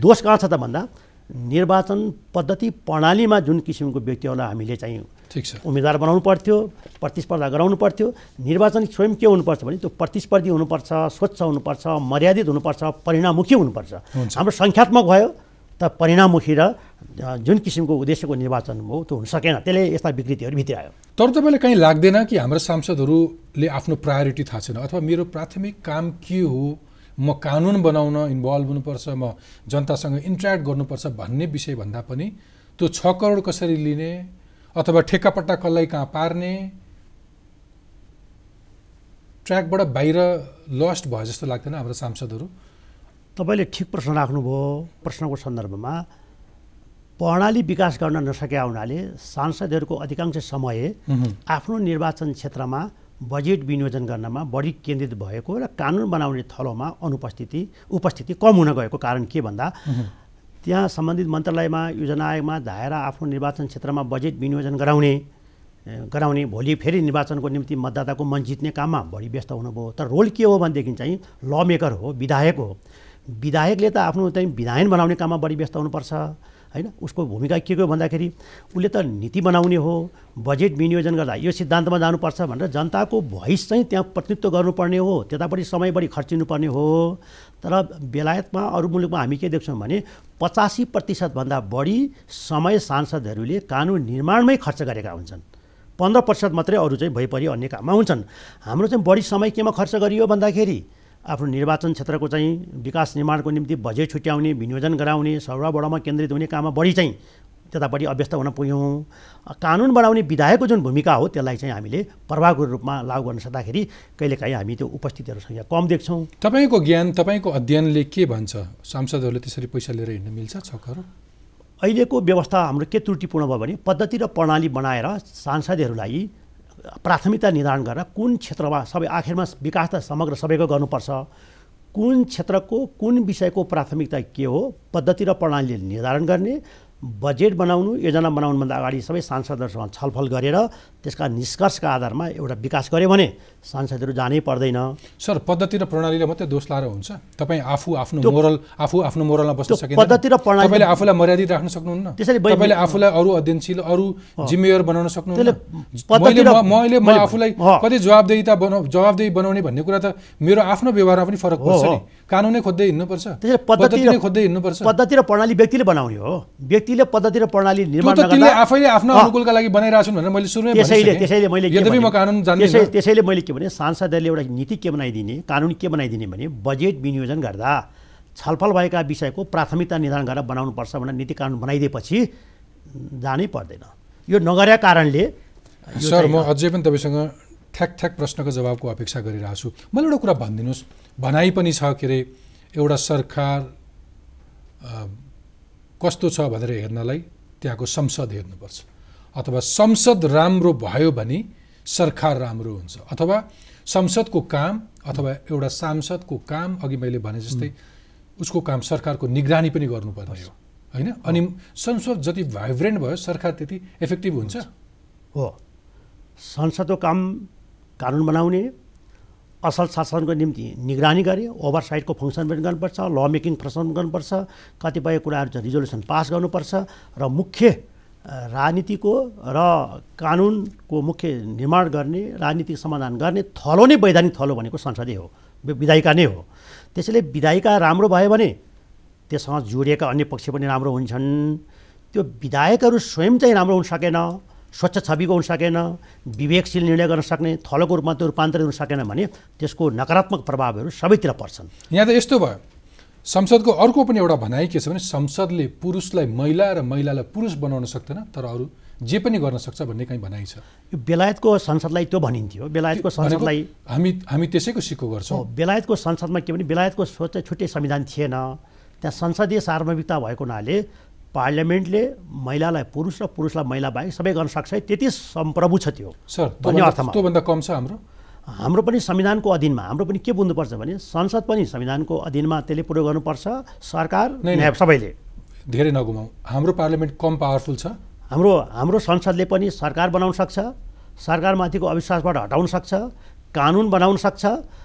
दोष कहाँ छ त भन्दा निर्वाचन पद्धति प्रणालीमा जुन किसिमको व्यक्तिहरूलाई हामीले चाहिँ ठिक छ उम्मेदवार बनाउनु पर्थ्यो प्रतिस्पर्धा गराउनु पर्थ्यो निर्वाचन स्वयं के हुनुपर्छ भने त्यो प्रतिस्पर्धी हुनुपर्छ स्वच्छ हुनुपर्छ मर्यादित हुनुपर्छ परिणाममुखी हुनुपर्छ। हाम्रो सङ्ख्यात्मक भयो त परिणाममुखी र जुन किसिमको उद्देश्यको निर्वाचन हो त्यो हुन सकेन। त्यसले यस्ता विकृतिहरू भित्र आयो। तर तपाईँलाई कहीँ लाग्दैन कि हाम्रा सांसदहरूले आफ्नो प्रायोरिटी थाहा छैन? अथवा मेरो प्राथमिक काम के हो? म कानुन बनाउन इन्भल्भ हुनुपर्छ म जनतासँग इन्ट्रेक्ट गर्नुपर्छ भन्ने विषयभन्दा पनि त्यो छ करोड कसरी लिने अथवा ठेक्कापट्टा कसलाई कहाँ पार्ने ट्र्याकबाट बाहिर लस्ट भयो जस्तो लाग्दैन हाम्रो सांसदहरू? तपाईँले ठिक प्रश्न राख्नुभयो प्रश्नको सन्दर्भमा। प्रणाली विकास गर्न नसकेका हुनाले सांसदहरूको अधिकांश समय आफ्नो निर्वाचन क्षेत्रमा बजेट विनियोजन गर्नमा बढी केन्द्रित भएको र कानुन बनाउने थलोमा अनुपस्थिति उपस्थिति कम हुन गएको कारण के भन्दा त्यहाँ सम्बन्धित मन्त्रालयमा योजना आयोगमा धाएर आफ्नो निर्वाचन क्षेत्रमा बजेट विनियोजन गराउने गराउने भोलि फेरि निर्वाचनको निम्ति मतदाताको मन जित्ने काममा बढी व्यस्त हुनुभयो। तर रोल के हो भनेदेखि चाहिँ ल मेकर हो विधायक हो। विधायकले त आफ्नो चाहिँ विधायन बनाउने काममा बढी व्यस्त हुनुपर्छ होइन? उसको भूमिका के हो भन्दाखेरि उसले त नीति बनाउने हो बजेट विनियोजन गर्दा यो सिद्धान्तमा जानुपर्छ भनेर जनताको भोइस चाहिँ त्यहाँ प्रतिनिधित्व गर्नुपर्ने हो त्यतापट्टि समय बढी खर्चिनुपर्ने हो। तर बेलायतमा अरू मुलुकमा हामी के देख्छौँ भने पचासी प्रतिशतभन्दा बढी समय सांसदहरूले कानुन निर्माणमै खर्च गरेका हुन्छन्। पन्ध्र प्रतिशत मात्रै अरू चाहिँ भइपरि अन्य काममा हुन्छन्। हाम्रो चाहिँ बढी समय केमा खर्च गरियो भन्दाखेरि आफ्नो निर्वाचन क्षेत्रको चाहिँ विकास निर्माणको निम्ति बजेट छुट्याउने विनियोजन गराउने सौराबडामा केन्द्रित हुने काममा बढी चाहिँ त्यतापट्टि अभ्यस्त हुन पुग्यौँ। कानुन बनाउने विधायकको जुन भूमिका हो त्यसलाई चाहिँ हामीले प्रभावको रूपमा लागू गर्न सक्दाखेरि कहिलेकाहीँ हामी त्यो उपस्थितिहरू सङ्ख्या कम देख्छौँ। तपाईँको ज्ञान तपाईँको अध्ययनले के भन्छ? सांसदहरूले त्यसरी पैसा लिएर हिँड्न मिल्छ छ अहिलेको व्यवस्था हाम्रो के त्रुटिपूर्ण भयो भने पद्धति र प्रणाली बनाएर सांसदहरूलाई प्राथमिकता निर्धारण गरेर कुन क्षेत्रमा सबै आखिरमा विकास त समग्र सबैको गर्नुपर्छ। कुन क्षेत्रको कुन विषयको प्राथमिकता के हो पद्धति र प्रणालीले निर्धारण गर्ने बजेट बनाउनु योजना बनाउनुभन्दा अगाडि सबै सांसदहरूसँग छलफल गरेर त्यसका निष्कर्षका आधारमा एउटा विकास गऱ्यो भने सांसदहरू जानै पर्दैन। सर पद्धति र प्रणालीले मात्रै दोष लाएर हुन्छ? तपाईँ आफू आफ्नो मोरल आफू आफ्नो मोरलमा बस्न सकिँदैन। पद्धति र प्रणाली- तपाईँले आफूलाई मर्यादित राख्न सक्नुहुन्न। त्यसरी तपाईँले आफूलाई अरू अध्ययनशील अरू जिम्मेवार बनाउन सक्नुहुन्न। मैले म- आफूलाई। कति जवाबदेहिता बनाउ जवाबदेही बनाउने भन्ने कुरा त मेरो आफ्नो व्यवहारमा पनि फरक पर्छ कानुनै खोज्दै हिँड्नुपर्छ। त्यसैले पद्धति र- खोज्दै हिँड्नुपर्छ। पद्धति र प्रणाली व्यक्तिले बनाउने हो। व्यक्तिले पद्धति र प्रणाली निर्माण तिनले आफैले आफ्नो। अनुकूलका लागि बनाइरहेको छन् भनेर मैले सुरुमै त्यसैले। त्यसैले मैले यद्यपि म कानुन त्यसै जान्दिनँ त्यसैले मैले के भने सांसदहरूले एउटा नीति के बनाइदिने कानुन के बनाइदिने भने बजेट विनियोजन गर्दा छलफल भएका विषयको प्राथमिकता निर्धारण गरेर बनाउनुपर्छ भनेर नीति कानुन बनाइदिएपछि जानै पर्दैन। यो नगरेका कारणले सर म अझै पनि तपाईँसँग ठ्याक ठ्याक प्रश्नको जवाबको अपेक्षा गरिरहेको छु मलाई एउटा कुरा भनिदिनुहोस्। भनाइ पनि छ के अरे एउटा सरकार कस्तो छ भनेर हेर्नलाई त्यहाँको संसद हेर्नुपर्छ। अथवा संसद राम्रो भयो भने सरकार राम्रो हुन्छ। अथवा संसदको काम अथवा एउटा सांसदको काम अघि मैले भने जस्तै उसको काम सरकारको निगरानी पनि गर्नुपर्ने हो। होइन? अनि संसद जति भाइब्रेन्ट भयो सरकार त्यति इफेक्टिभ हुन्छ। हो। संसदको काम कानुन बनाउने असल शासनको निम्ति निगरानी गरे ओभरसाइटको फङ्सन पनि गर्नुपर्छ ल मेकिङ फङ्सन गर्नुपर्छ कतिपय कुराहरू चाहिँ रिजोल्युसन पास गर्नुपर्छ र मुख्य राजनीतिको र कानुनको मुख्य निर्माण गर्ने राजनीतिक समाधान गर्ने थलो नै वैधानिक थलो भनेको संसदै हो विधायिका नै हो। त्यसैले विधायिका राम्रो भयो भने त्यससँग जोडिएका अन्य पक्ष पनि राम्रो हुन्छन्। त्यो विधायकहरू स्वयं चाहिँ राम्रो हुन सकेन। स्वच्छ छविको हुन सकेन विवेकशील निर्णय गर्न सक्ने थलोको रूपमा त्यो रूपान्तरित हुन सकेन भने त्यसको नकारात्मक प्रभावहरू सबैतिर पर्छन्। यहाँ त यस्तो भयो। संसदको अर्को पनि एउटा भनाइ के छ भने संसदले पुरुषलाई महिला र महिलालाई पुरुष बनाउन सक्दैन तर अरू जे पनि गर्न सक्छ भन्ने कहीँ भनाइ छ। यो बेलायतको संसदलाई त्यो भनिन्थ्यो। बेलायतको संसदलाई हामी हामी त्यसैको सिक्को गर्छौँ। बेलायतको संसदमा के भने बेलायतको सोच छुट्टै संविधान थिएन। त्यहाँ संसदीय सार्वभौमिकता भएको हुनाले पार्लियामेन्टले महिलालाई पुरुष र पुरुषलाई महिला बाहेक सबै गर्न सक्छ त्यति सम्प्रभु छ त्यो। सर भन्ने अर्थमा। त्योभन्दा कम छ हाम्रो? हाम्रो पनि संविधानको अधीनमा हाम्रो पनि के बुझ्नुपर्छ भने संसद पनि संविधानको अधीनमा त्यसले पुरो गर्नुपर्छ सरकार सबैले। धेरै नगुमाउँ हाम्रो पार्लियामेन्ट कम पावरफुल छ? हाम्रो हाम्रो संसदले पनि सरकार बनाउन सक्छ सरकारमाथिको अविश्वासबाट हटाउन सक्छ कानुन बनाउन सक्छ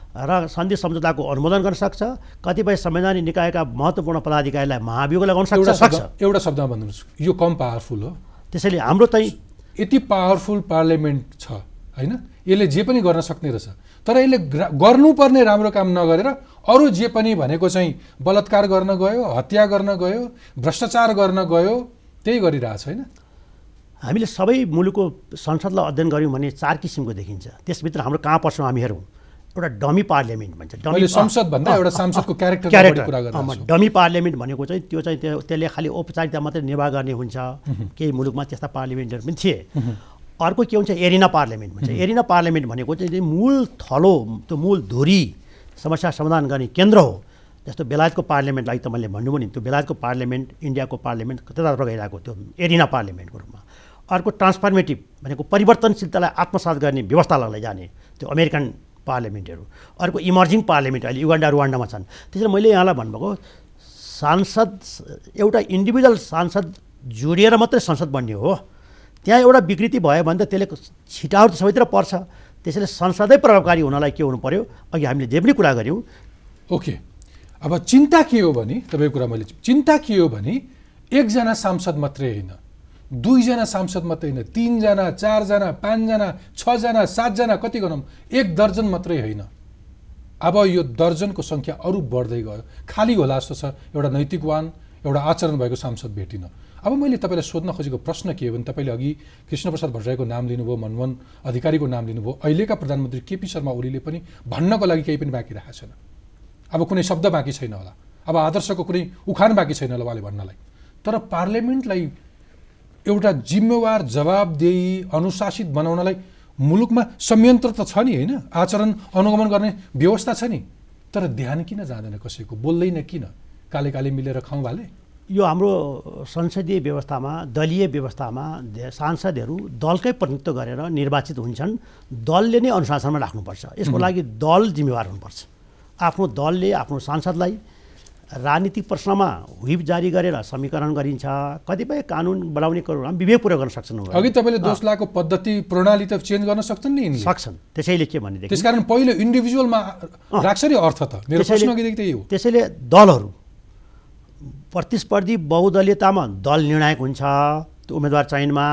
र सन्धि सम्झौताको अनुमोदन गर्न सक्छ कतिपय संवैधानिक निकायका महत्त्वपूर्ण पदाधिकारीलाई महाभियोग लगाउन सक्छ सक्छ। एउटा शब्दमा भन्नुहोस्। यो कम पावरफुल हो। त्यसैले हाम्रो चाहिँ यति पावरफुल पार्लियामेन्ट छ होइन? यसले जे पनि गर्न सक्ने रहेछ। तर यसले गर्नुपर्ने राम्रो काम नगरेर अरू जे पनि भनेको चाहिँ बलात्कार गर्न गयो हत्या गर्न गयो भ्रष्टाचार गर्न गयो त्यही गरिरहेछ होइन? हामीले सबै मुलुकको संसदलाई अध्ययन गऱ्यौँ भने चार किसिमको देखिन्छ। त्यसभित्र हाम्रो कहाँ पर्छौँ हामी हेरौँ। एउटा डमी पार्लियामेन्ट भन्छ। डमी संसद भन्दा एउटा सांसदको क्यारेक्टर क्यारेक्टर डमी पार्लियामेन्ट भनेको चाहिँ त्यो चाहिँ त्यो त्यसले खालि औपचारिकता मात्रै निर्वाह गर्ने हुन्छ। केही मुलुकमा त्यस्ता पार्लियामेन्टहरू पनि थिए। अर्को के हुन्छ एरिना पार्लियामेन्ट भन्छ। एरिना पार्लियामेन्ट भनेको चाहिँ मूल थलो त्यो मूल धुरी समस्या समाधान गर्ने केन्द्र हो। जस्तो बेलायतको पार्लियामेन्टलाई त मैले भन्नुभयो नि त्यो बेलायतको पार्लियामेन्ट इन्डियाको पार्लियामेन्ट कतातर्फ गइरहेको त्यो एरिना पार्लियामेन्टको रूपमा। अर्को ट्रान्सफर्मेटिभ भनेको परिवर्तनशीलतालाई आत्मसात गर्ने व्यवस्थालाई लैजाने त्यो अमेरिकन पार्लियामेन्टहरू। अर्को इमर्जिङ पार्लियामेन्ट अहिले युगान्डा रुवान्डामा छन्। त्यसरी मैले यहाँलाई भन्नुभएको सांसद एउटा इन्डिभिजुअल सांसद जोडिएर मात्रै संसद बन्ने हो। त्यहाँ एउटा विकृति भयो भने त त्यसले छिटाहरू त सबैतिर पर्छ। त्यसैले संसदै प्रभावकारी हुनलाई के हुनु पऱ्यो अघि हामीले जे पनि कुरा गऱ्यौँ। ओके। अब चिन्ता के हो भने तपाईँको कुरा मैले चिन्ता के हो भने एकजना सांसद मात्रै होइन। दुईजना सांसद मात्रै होइन तिनजना चारजना पाँचजना छजना सातजना कति गरौँ? एक दर्जन मात्रै होइन। अब यो दर्जनको सङ्ख्या अरू बढ्दै गयो। खाली होला जस्तो छ एउटा नैतिकवान एउटा आचरण भएको सांसद भेटिन। अब मैले तपाईँलाई सोध्न खोजेको प्रश्न के हो भने तपाईँले अघि कृष्णप्रसाद भट्टराईको नाम लिनुभयो मनमोहन अधिकारीको नाम लिनुभयो अहिलेका प्रधानमन्त्री केपी शर्मा ओलीले पनि भन्नको लागि केही पनि बाँकी राखेको छैन। अब कुनै शब्द बाँकी छैन होला। अब आदर्शको कुनै उखान बाँकी छैन होला उहाँले भन्नलाई। तर पार्लियामेन्टलाई एउटा जिम्मेवार जवाबदेही अनुशासित बनाउनलाई मुलुकमा संयन्त्र त छ नि होइन? आचरण अनुगमन गर्ने व्यवस्था छ नि। तर ध्यान किन जाँदैन कसैको? बोल्दैन किन? काले काले मिलेर खाउँ भाले। यो हाम्रो संसदीय व्यवस्थामा दलीय व्यवस्थामा सांसदहरू दलकै प्रतिनिधित्व गरेर निर्वाचित हुन्छन्। दलले नै अनुशासनमा राख्नुपर्छ। यसको लागि दल जिम्मेवार हुनुपर्छ। आफ्नो दलले आफ्नो सांसदलाई राजनीतिक प्रश्नमा व्हिप जारी गरेर समीकरण गरिन्छ। कतिपय कानुन बनाउने कुरोमा विवेकपूर्वक गर्न सक्छन् अघि तपाईँले दोष लागेको पद्धति प्रणाली त चेन्ज गर्न सक्छन् नि सक्छन्। त्यसैले के भने त्यसकारण पहिलो इन्डिभिजुअलमा राख्छ नि अर्थ त। मेरो प्रश्न त्यही हो। त्यसैले दलहरू प्रतिस्पर्धी बहुदलीयतामा दल निर्णायक हुन्छ त्यो उम्मेदवार चयनमा।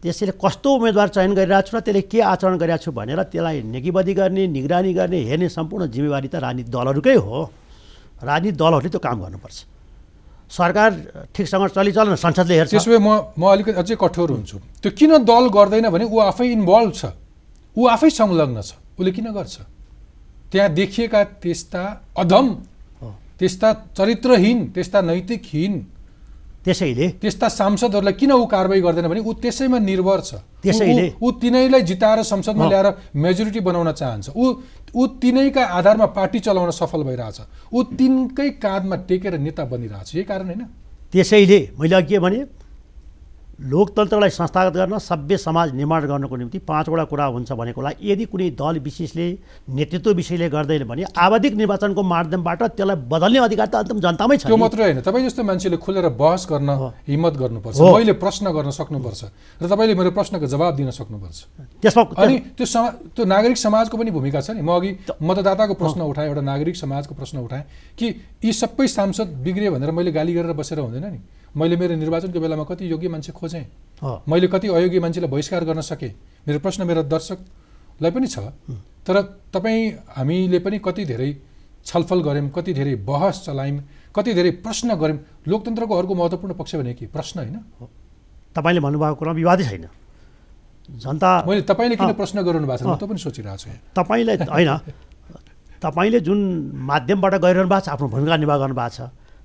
त्यसैले कस्तो उम्मेदवार चयन गरिरहेको छु र त्यसले के आचरण गरिरहेको छु भनेर त्यसलाई नेगीबदी गर्ने निगरानी गर्ने हेर्ने सम्पूर्ण जिम्मेवारी त राजनीतिक दलहरूकै हो। राजनीतिक दलहरूले त्यो काम गर्नुपर्छ। सरकार ठिकसँग चलिचलन संसदले हेर्छ। त्यसो भए म म अलिकति अझै कठोर हुन्छु। त्यो किन दल गर्दैन भने ऊ आफै इन्भल्भ छ। ऊ आफै संलग्न छ। उसले किन गर्छ? त्यहाँ देखिएका त्यस्ता अधम त्यस्ता चरित्रहीन त्यस्ता नैतिकहीन त्यसैले त्यस्ता सांसदहरूलाई किन ऊ कारवाही गर्दैन भने ऊ त्यसैमा निर्भर छ। त्यसैले ऊ तिनैलाई जिताएर संसदमा ल्याएर मेजोरिटी बनाउन चाहन्छ। ऊ ऊ तिनैका आधारमा पार्टी चलाउन सफल भइरहेछ। ऊ तिनकै काँधमा टेकेर नेता बनिरहेछ। यही कारण होइन। त्यसैले मैले अघि के भने लोकतन्त्रलाई संस्थागत गर्न सभ्य समाज निर्माण गर्नको निम्ति पाँचवटा कुरा हुन्छ भनेकोलाई यदि कुनै दल विशेषले नेतृत्व विषयले गर्दैन भने आवधिक निर्वाचनको माध्यमबाट त्यसलाई बदल्ने अधिकार त अन्तिम जनतामै छ त्यो मात्रै होइन। तपाईँ जस्तो मान्छेले खुलेर बहस गर्न हिम्मत गर्नुपर्छ। मैले प्रश्न गर्न सक्नुपर्छ र तपाईँले मेरो प्रश्नको जवाब दिन सक्नुपर्छ। त्यसमा अनि त्यो समा त्यो नागरिक समाजको पनि भूमिका छ नि। म अघि मतदाताको प्रश्न उठाएँ एउटा नागरिक समाजको प्रश्न उठाएँ कि यी सबै सांसद बिग्रियो भनेर मैले गाली गरेर बसेर हुँदैन नि। मैले मेरो निर्वाचनको बेलामा कति योग्य मान्छे खोजेँ? मैले कति अयोग्य मान्छेलाई बहिष्कार गर्न सकेँ? मेरो प्रश्न मेरो दर्शकलाई पनि छ। तर तपाईँ हामीले पनि कति धेरै छलफल गऱ्यौँ कति धेरै बहस चलायौँ कति धेरै प्रश्न गऱ्यौँ लोकतन्त्रको अर्को महत्त्वपूर्ण पक्ष भने के? प्रश्न होइन। तपाईँले भन्नुभएको कुरा विवादै छैन जनता मैले तपाईँले किन प्रश्न गराउनु भएको छ? म त पनि सोचिरहेको छु। तपाईँले होइन। तपाईँले जुन माध्यमबाट गइरहनु भएको छ आफ्नो भूमिका निर्वाह गर्नुभएको छ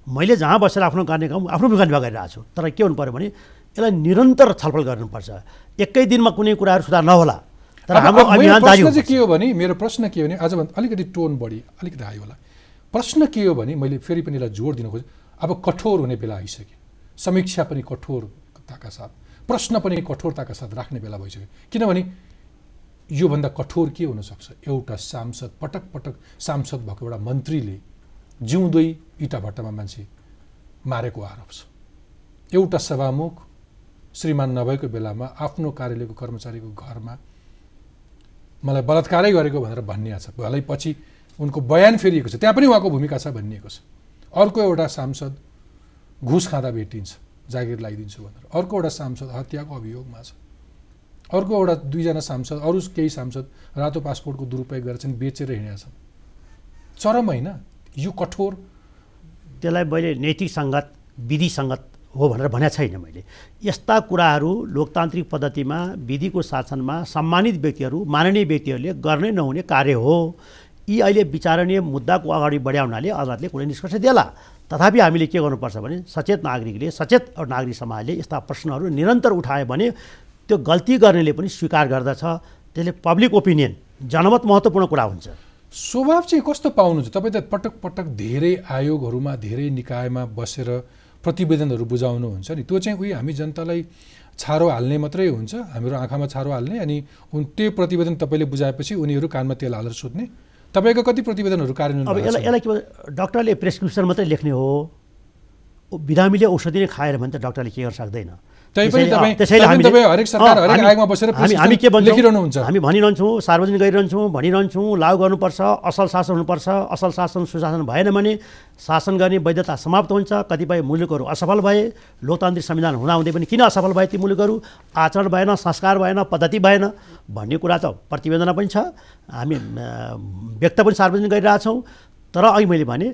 मैले जहाँ बसेर आफ्नो गर्ने काम आफ्नो भूमिका गरिरहेको छु तर के हुनु पऱ्यो भने यसलाई निरन्तर छलफल गर्नुपर्छ। एकै दिनमा कुनै कुराहरू सुधार नहोला। तर हाम्रो चाहिँ के हो भने मेरो प्रश्न के हो भने आजभन्दा अलिकति टोन बढी अलिकति हाई होला। प्रश्न के हो भने मैले फेरि पनि यसलाई जोड दिन खोजेँ। अब कठोर हुने बेला आइसक्यो। समीक्षा पनि कठोरताका साथ। प्रश्न पनि कठोरताका साथ राख्ने बेला भइसक्यो। किनभने योभन्दा कठोर के हुनसक्छ? एउटा सांसद पटक पटक सांसद भएको एउटा मन्त्रीले जिउँदै इटा भट्टामा मान्छे मारेको आरोप छ। एउटा सभामुख श्रीमान नभएको बेलामा आफ्नो कार्यालयको कर्मचारीको घरमा मलाई बलात्कारै गरेको भनेर भनिएको छ। भलै पछि उनको बयान फेरिएको छ। त्यहाँ पनि उहाँको भूमिका छ भनिएको छ। अर्को एउटा सांसद घुस खाँदा भेटिन्छ जागिर लगाइदिन्छु भनेर। अर्को एउटा सांसद हत्याको अभियोगमा छ। अर्को एउटा दुईजना सांसद अरू केही सांसद रातो पासपोर्टको दुरुपयोग गरेर चाहिँ बेचेर हिँडेका छन्। चरम होइन। यो कठोर। त्यसलाई मैले नैतिक सङ्गत विधि सङ्गत हो भनेर भनेको छैन मैले। यस्ता कुराहरू लोकतान्त्रिक पद्धतिमा विधिको शासनमा सम्मानित व्यक्तिहरू माननीय व्यक्तिहरूले गर्नै नहुने कार्य हो। यी अहिले विचारणीय मुद्दाको अगाडि बढाउनाले अदालतले कुनै निष्कर्ष देला तथापि हामीले के गर्नुपर्छ भने सचेत नागरिकले सचेत नागरिक समाजले यस्ता प्रश्नहरू निरन्तर उठायो भने त्यो गल्ती गर्नेले पनि स्वीकार गर्दछ। त्यसले पब्लिक ओपिनियन जनमत महत्त्वपूर्ण कुरा हुन्छ। स्वभाव चाहिँ कस्तो पाउनुहुन्छ तपाईँ त पटक पटक धेरै आयोगहरूमा धेरै निकायमा बसेर प्रतिवेदनहरू बुझाउनुहुन्छ नि। त्यो चाहिँ उयो हामी जनतालाई छारो हाल्ने मात्रै हुन्छ। हाम्रो आँखामा छारो हाल्ने अनि उन त्यो प्रतिवेदन तपाईँले बुझाएपछि उनीहरू कानमा तेल हालेर सुत्ने तपाईँको कति प्रतिवेदनहरू कार्यान्वयन अब यसलाई यसलाई के डक्टरले प्रेसक्रिप्सन मात्रै लेख्ने हो। बिरामीले औषधि नै खाएर भने त डक्टरले के गर्न सक्दैन। त्यसैले हरेक सरकार हरेक आयोगमा बसेर हामी हामी के भन्छौँ? लेखिरहनुहुन्छ। हामी भनिरहन्छौँ सार्वजनिक गरिरहन्छौँ भनिरहन्छौँ लागु गर्नुपर्छ असल शासन हुनुपर्छ असल शासन सुशासन भएन भने शासन गर्ने वैधता समाप्त हुन्छ। कतिपय मुलुकहरू असफल भए लोकतान्त्रिक संविधान हुँदाहुँदै पनि किन असफल भए ती मुलुकहरू? आचरण भएन संस्कार भएन पद्धति भएन भन्ने कुरा त प्रतिवेदनमा पनि छ। हामी व्यक्त पनि सार्वजनिक गरिरहेछौँ। तर अहिले मैले भने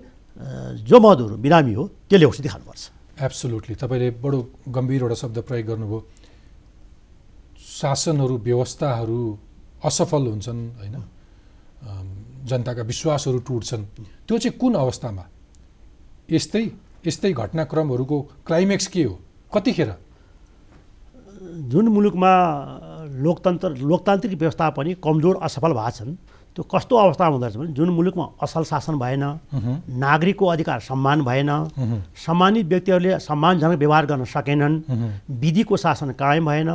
जो मधुर बिरामी हो त्यसले औषधि खानुपर्छ एब्सोल्युटली तपाईँले बडो गम्भीर एउटा शब्द प्रयोग गर्नुभयो। शासनहरू व्यवस्थाहरू असफल हुन्छन् होइन? जनताका विश्वासहरू टुट्छन्। त्यो चाहिँ कुन अवस्थामा? यस्तै यस्तै घटनाक्रमहरूको क्लाइमेक्स के हो? कतिखेर? जुन मुलुकमा लोकतन्त्र लोकतान्त्रिक व्यवस्था पनि कमजोर असफल भएको छन् त्यो कस्तो अवस्थामा हुँदो रहेछ भने जुन मुलुकमा असल शासन भएन नागरिकको अधिकार सम्मान भएन सम्मानित व्यक्तिहरूले सम्मानजनक व्यवहार गर्न सकेनन् विधिको शासन कायम भएन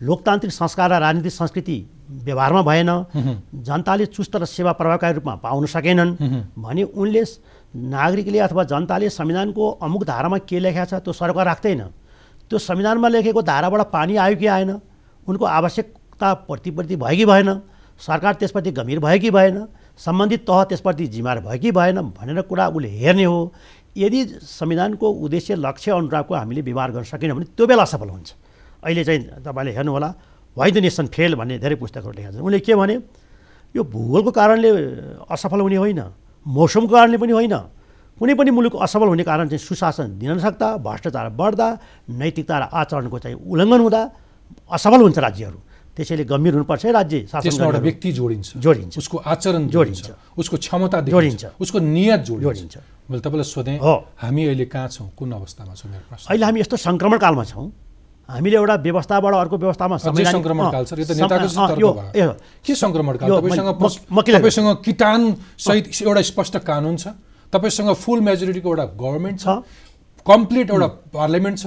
लोकतान्त्रिक संस्कार र राजनीतिक संस्कृति व्यवहारमा भएन जनताले चुस्त र सेवा प्रभावकारी रूपमा पाउन सकेनन् भने उनले नागरिकले अथवा जनताले संविधानको अमुक धारामा के लेखेको छ त्यो सरकार राख्दैन। त्यो संविधानमा लेखेको धाराबाट पानी आयो कि आएन उनको आवश्यकता प्रतिप्रति भयो कि भएन। सरकार त्यसप्रति गम्भीर भयो कि भएन? सम्बन्धित तह त्यसप्रति जिम्मेवार भयो कि भएन भनेर कुरा उसले हेर्ने हो। यदि संविधानको उद्देश्य लक्ष्य अनुरूपको हामीले व्यवहार गर्न सकेनौँ भने त्यो बेला असफल हुन्छ। अहिले चाहिँ तपाईँले हेर्नुहोला वाइ द नेसन फेल भन्ने धेरै पुस्तकहरू लेखेका छन्। उनले के भने यो भूगोलको कारणले असफल हुने होइन मौसमको कारणले पनि होइन। कुनै पनि मुलुक असफल हुने कारण चाहिँ सुशासन दिन नसक्दा भ्रष्टाचार बढ्दा नैतिकता र आचरणको चाहिँ उल्लङ्घन हुँदा असफल हुन्छ राज्यहरू। त्यसैले गम्भीर हुनुपर्छ राज्य शासन एउटा व्यक्ति जोडिन्छ। जोडिन्छ। उसको आचरण जोडिन्छ। उसको क्षमता जोडिन्छ। उसको नियत जोडिन्छ। मैले तपाईँलाई सोधेँ हो। हामी अहिले कहाँ छौँ? कुन अवस्थामा छौँ मेरो प्रश्न? अहिले हामी यस्तो सङ्क्रमण कालमा छौँ। हामीले एउटा व्यवस्थाबाट अर्को व्यवस्थामा तपाईँसँग किटान सहित एउटा स्पष्ट कानुन छ। तपाईँसँग फुल मेजोरिटीको एउटा गभर्मेन्ट छ। कम्प्लिट एउटा पार्लियामेन्ट छ।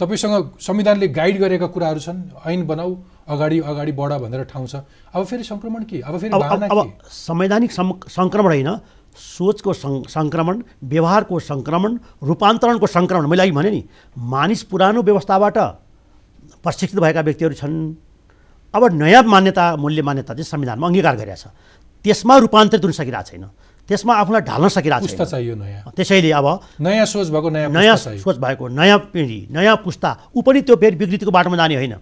तपाईँसँग संविधानले गाइड गरेका कुराहरू छन्। ऐन बनाऊ। अगाडि अगाडि बढ भनेर ठाउँ छ। अब फेरि सङ्क्रमण के? अब फेरि अब संवैधानिक सङ्क्रमण होइन सोचको सङ्क्रमण व्यवहारको सङ्क्रमण रूपान्तरणको सङ्क्रमण। मैले अघि भने नि मानिस पुरानो व्यवस्थाबाट प्रशिक्षित भएका व्यक्तिहरू छन्। अब नयाँ मान्यता मूल्य मान्यता चाहिँ संविधानमा अङ्गीकार गरेका छ। त्यसमा रूपान्तरित हुन सकिरहेको छैन। त्यसमा आफूलाई ढाल्न सकिरहेको छ चाहियो नयाँ। त्यसैले अब नयाँ सोच भएको नयाँ नयाँ सोच भएको नयाँ पिँढी नयाँ पुस्ता ऊ पनि त्यो फेरि विकृतिको बाटोमा जाने होइन।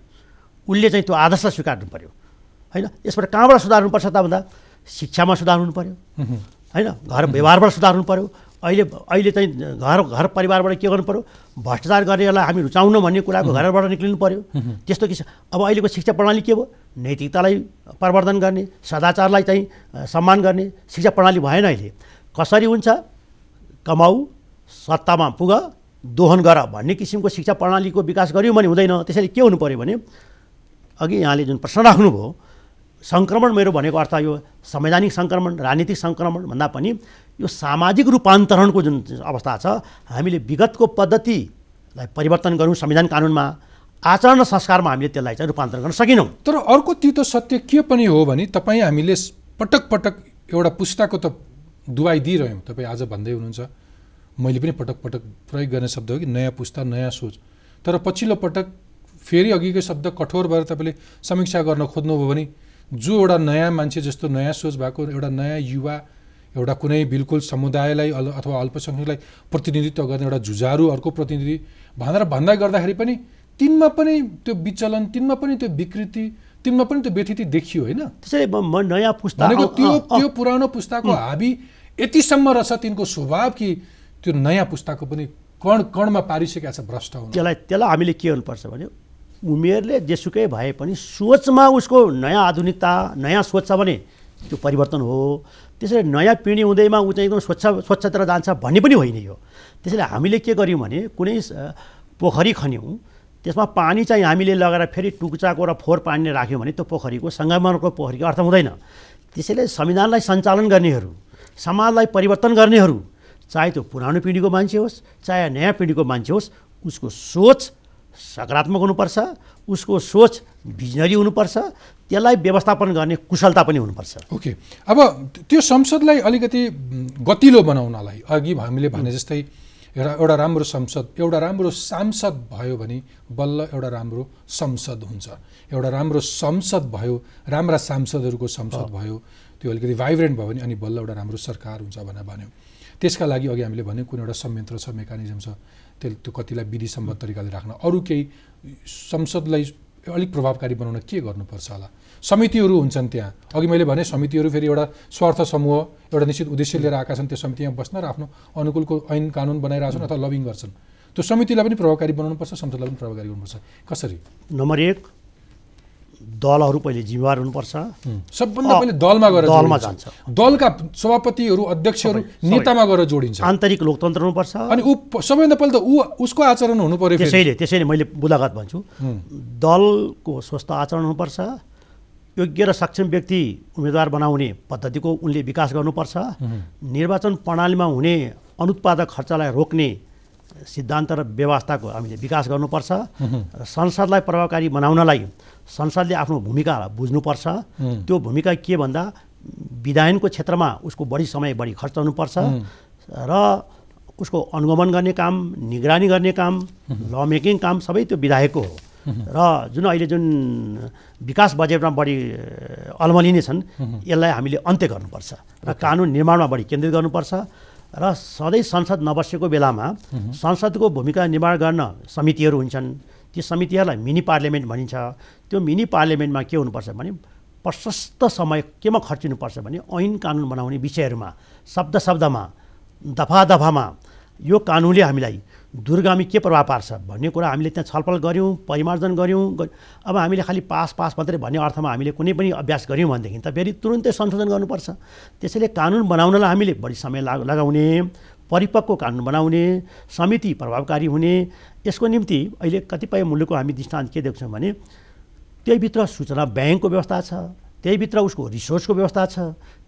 उसले चाहिँ त्यो आदर्शलाई स्वीकार्नु पऱ्यो होइन? यसबाट कहाँबाट सुधार्नुपर्छ त भन्दा शिक्षामा सुधार हुनु पऱ्यो होइन? घर व्यवहारबाट सुधार हुनु पऱ्यो अहिले अहिले चाहिँ घर घर परिवारबाट के गर्नु पऱ्यो भ्रष्टाचार गरेरलाई हामी रुचाउन भन्ने कुराको घरबाट निक्लिनु पऱ्यो त्यस्तो कि अब अहिलेको शिक्षा प्रणाली के भयो? नैतिकतालाई प्रवर्धन गर्ने सदाचारलाई चाहिँ सम्मान गर्ने शिक्षा प्रणाली भएन अहिले। कसरी हुन्छ? कमाऊ सत्तामा पुग दोहन गर भन्ने किसिमको शिक्षा प्रणालीको विकास गऱ्यौँ भने हुँदैन। त्यसैले के हुनु पऱ्यो भने अघि यहाँले जुन प्रश्न राख्नुभयो सङ्क्रमण मेरो भनेको अर्थ यो संवैधानिक सङ्क्रमण राजनीतिक सङ्क्रमण भन्दा पनि यो सामाजिक रूपान्तरणको जुन अवस्था छ हामीले विगतको पद्धतिलाई परिवर्तन गरौँ संविधान कानुनमा आचरण र संस्कारमा हामीले त्यसलाई चाहिँ रूपान्तरण गर्न सकेनौँ। तर अर्को तितो सत्य के पनि हो भने तपाईँ हामीले पटक पटक एउटा पुस्ताको त दुवाई दिइरह्यौँ। तपाईँ आज भन्दै हुनुहुन्छ मैले पनि पटक पटक प्रयोग गर्ने शब्द हो कि नयाँ पुस्ता नयाँ सोच। तर पछिल्लो पटक फेरि अघिको शब्द कठोर भएर तपाईँले समीक्षा गर्न खोज्नुभयो भने जो एउटा नयाँ मान्छे जस्तो नयाँ सोच भएको एउटा नयाँ युवा एउटा कुनै बिल्कुल समुदायलाई अल अथवा अल्पसङ्ख्यकलाई प्रतिनिधित्व गर्ने एउटा जुझारु अर्को प्रतिनिधि भनेर भन्दा गर्दाखेरि पनि तिनमा पनि त्यो विचलन तिनमा पनि त्यो विकृति तिनमा पनि त्यो व्यथिति देखियो होइन? त्यसैले म नयाँ पुस्ता भनेको त्यो त्यो पुरानो पुस्ताको हाबी यतिसम्म रहेछ तिनको स्वभाव कि त्यो नयाँ पुस्ताको पनि कण कणमा पारिसकेका छ भ्रष्ट हुनु। त्यसलाई त्यसलाई हामीले के गर्नुपर्छ भने उमेरले जेसुकै भए पनि सोचमा उसको नयाँ आधुनिकता नयाँ सोच छ भने त्यो परिवर्तन हो। त्यसैले नयाँ पिँढी हुँदैमा ऊ चाहिँ एकदम स्वच्छ स्वच्छतिर जान्छ भन्ने पनि होइन यो। त्यसैले हामीले के गर्यौँ भने कुनै पोखरी खन्यौँ त्यसमा पानी चाहिँ हामीले लगाएर फेरि टुक्चाको र फोहोर पानी राख्यौँ भने त्यो पोखरीको सङ्गमरको पोखरीको अर्थ हुँदैन। त्यसैले संविधानलाई सञ्चालन गर्नेहरू समाजलाई परिवर्तन गर्नेहरू चाहे त्यो पुरानो पिँढीको मान्छे होस् चाहे नयाँ पिँढीको मान्छे होस् उसको सोच सकारात्मक हुनुपर्छ उसको सोच भिजनरी हुनुपर्छ त्यसलाई व्यवस्थापन गर्ने कुशलता पनि हुनुपर्छ। ओके। अब त्यो संसदलाई अलिकति गतिलो बनाउनलाई अघि हामीले भने जस्तै एउटा एउटा राम्रो संसद एउटा राम्रो सांसद भयो भने बल्ल एउटा राम्रो संसद हुन्छ। एउटा राम्रो संसद भयो राम्रा सांसदहरूको संसद भयो त्यो अलिकति भाइब्रेन्ट भयो भने अनि बल्ल एउटा राम्रो सरकार हुन्छ भनेर भन्यो। त्यसका लागि अघि हामीले भन्यो कुनै एउटा संयन्त्र छ मेकानिजम छ त्यसले त्यो कतिलाई विधिसम्मत तरिकाले राख्न अरू केही संसदलाई अलिक प्रभावकारी बनाउन के गर्नुपर्छ होला? समितिहरू हुन्छन् त्यहाँ। अघि मैले भने समितिहरू फेरि एउटा स्वार्थ समूह एउटा निश्चित उद्देश्य लिएर आएका छन् त्यो समितिमा बस्न र आफ्नो अनुकूलको ऐन कानुन बनाइरहेको छन् अथवा लबिङ गर्छन्। त्यो समितिलाई पनि प्रभावकारी बनाउनुपर्छ संसदलाई पनि प्रभावकारी गर्नुपर्छ। कसरी? नम्बर एक दलहरू पहिले जिम्मेवार हुनुपर्छ। सबभन्दा पहिले दलमा गएर दलमा जान्छ। दलका सभापतिहरू अध्यक्षहरू नेतामा गएर जोडिन्छ। आन्तरिक लोकतन्त्र हुनुपर्छ। अनि ऊ सबैभन्दा पहिले त ऊ उसको आचरण हुनु पर्यो त्यसैले त्यसैले मैले बुदागत भन्छु। दलको स्वस्थ आचरण हुनुपर्छ। योग्य र सक्षम व्यक्ति उम्मेदवार बनाउने पद्धतिको उनले विकास गर्नुपर्छ। निर्वाचन प्रणालीमा हुने अनुत्पादक खर्चलाई रोक्ने सिद्धान्त र व्यवस्थाको हामीले विकास गर्नुपर्छ। र संसदलाई प्रभावकारी बनाउनलाई संसदले आफ्नो भूमिका बुझ्नुपर्छ। त्यो भूमिका के भन्दा विधायनको क्षेत्रमा उसको बढी समय बढी खर्च हुनुपर्छ र उसको अनुगमन गर्ने काम निगरानी गर्ने काम ल मेकिङ काम सबै त्यो विधायकको हो। र जुन अहिले जुन विकास बजेटमा बढी अल्मलिने छन् यसलाई हामीले अन्त्य गर्नुपर्छ र कानुन निर्माणमा बढी केन्द्रित गर्नुपर्छ र सधैँ संसद नबसेको बेलामा संसदको भूमिका निर्माण गर्न समितिहरू हुन्छन्। ती समितिहरूलाई मिनी पार्लियामेन्ट भनिन्छ। त्यो मिनी पार्लियामेन्टमा के हुनुपर्छ भने प्रशस्त समय केमा खर्चिनुपर्छ भने ऐन कानुन बनाउने विषयहरूमा शब्द शब्दमा दफा दफामा यो कानुनले हामीलाई दुर्गामी के प्रभाव पार्छ भन्ने कुरा हामीले त्यहाँ छलफल गऱ्यौँ परिमार्जन गऱ्यौँ अब हामीले खालि पास पास मात्रै भन्ने अर्थमा हामीले कुनै पनि अभ्यास गऱ्यौँ भनेदेखि त फेरि तुरुन्तै संशोधन गर्नुपर्छ। त्यसैले कानुन बनाउनलाई हामीले बढी समय लगाउने परिपक्व कानुन बनाउने समिति प्रभावकारी हुने यसको निम्ति अहिले कतिपय मुलुकको हामी दृष्टान्त के देख्छौँ भने त्यहीभित्र सूचना ब्याङ्कको व्यवस्था छ त्यहीभित्र उसको रिसोर्सको व्यवस्था छ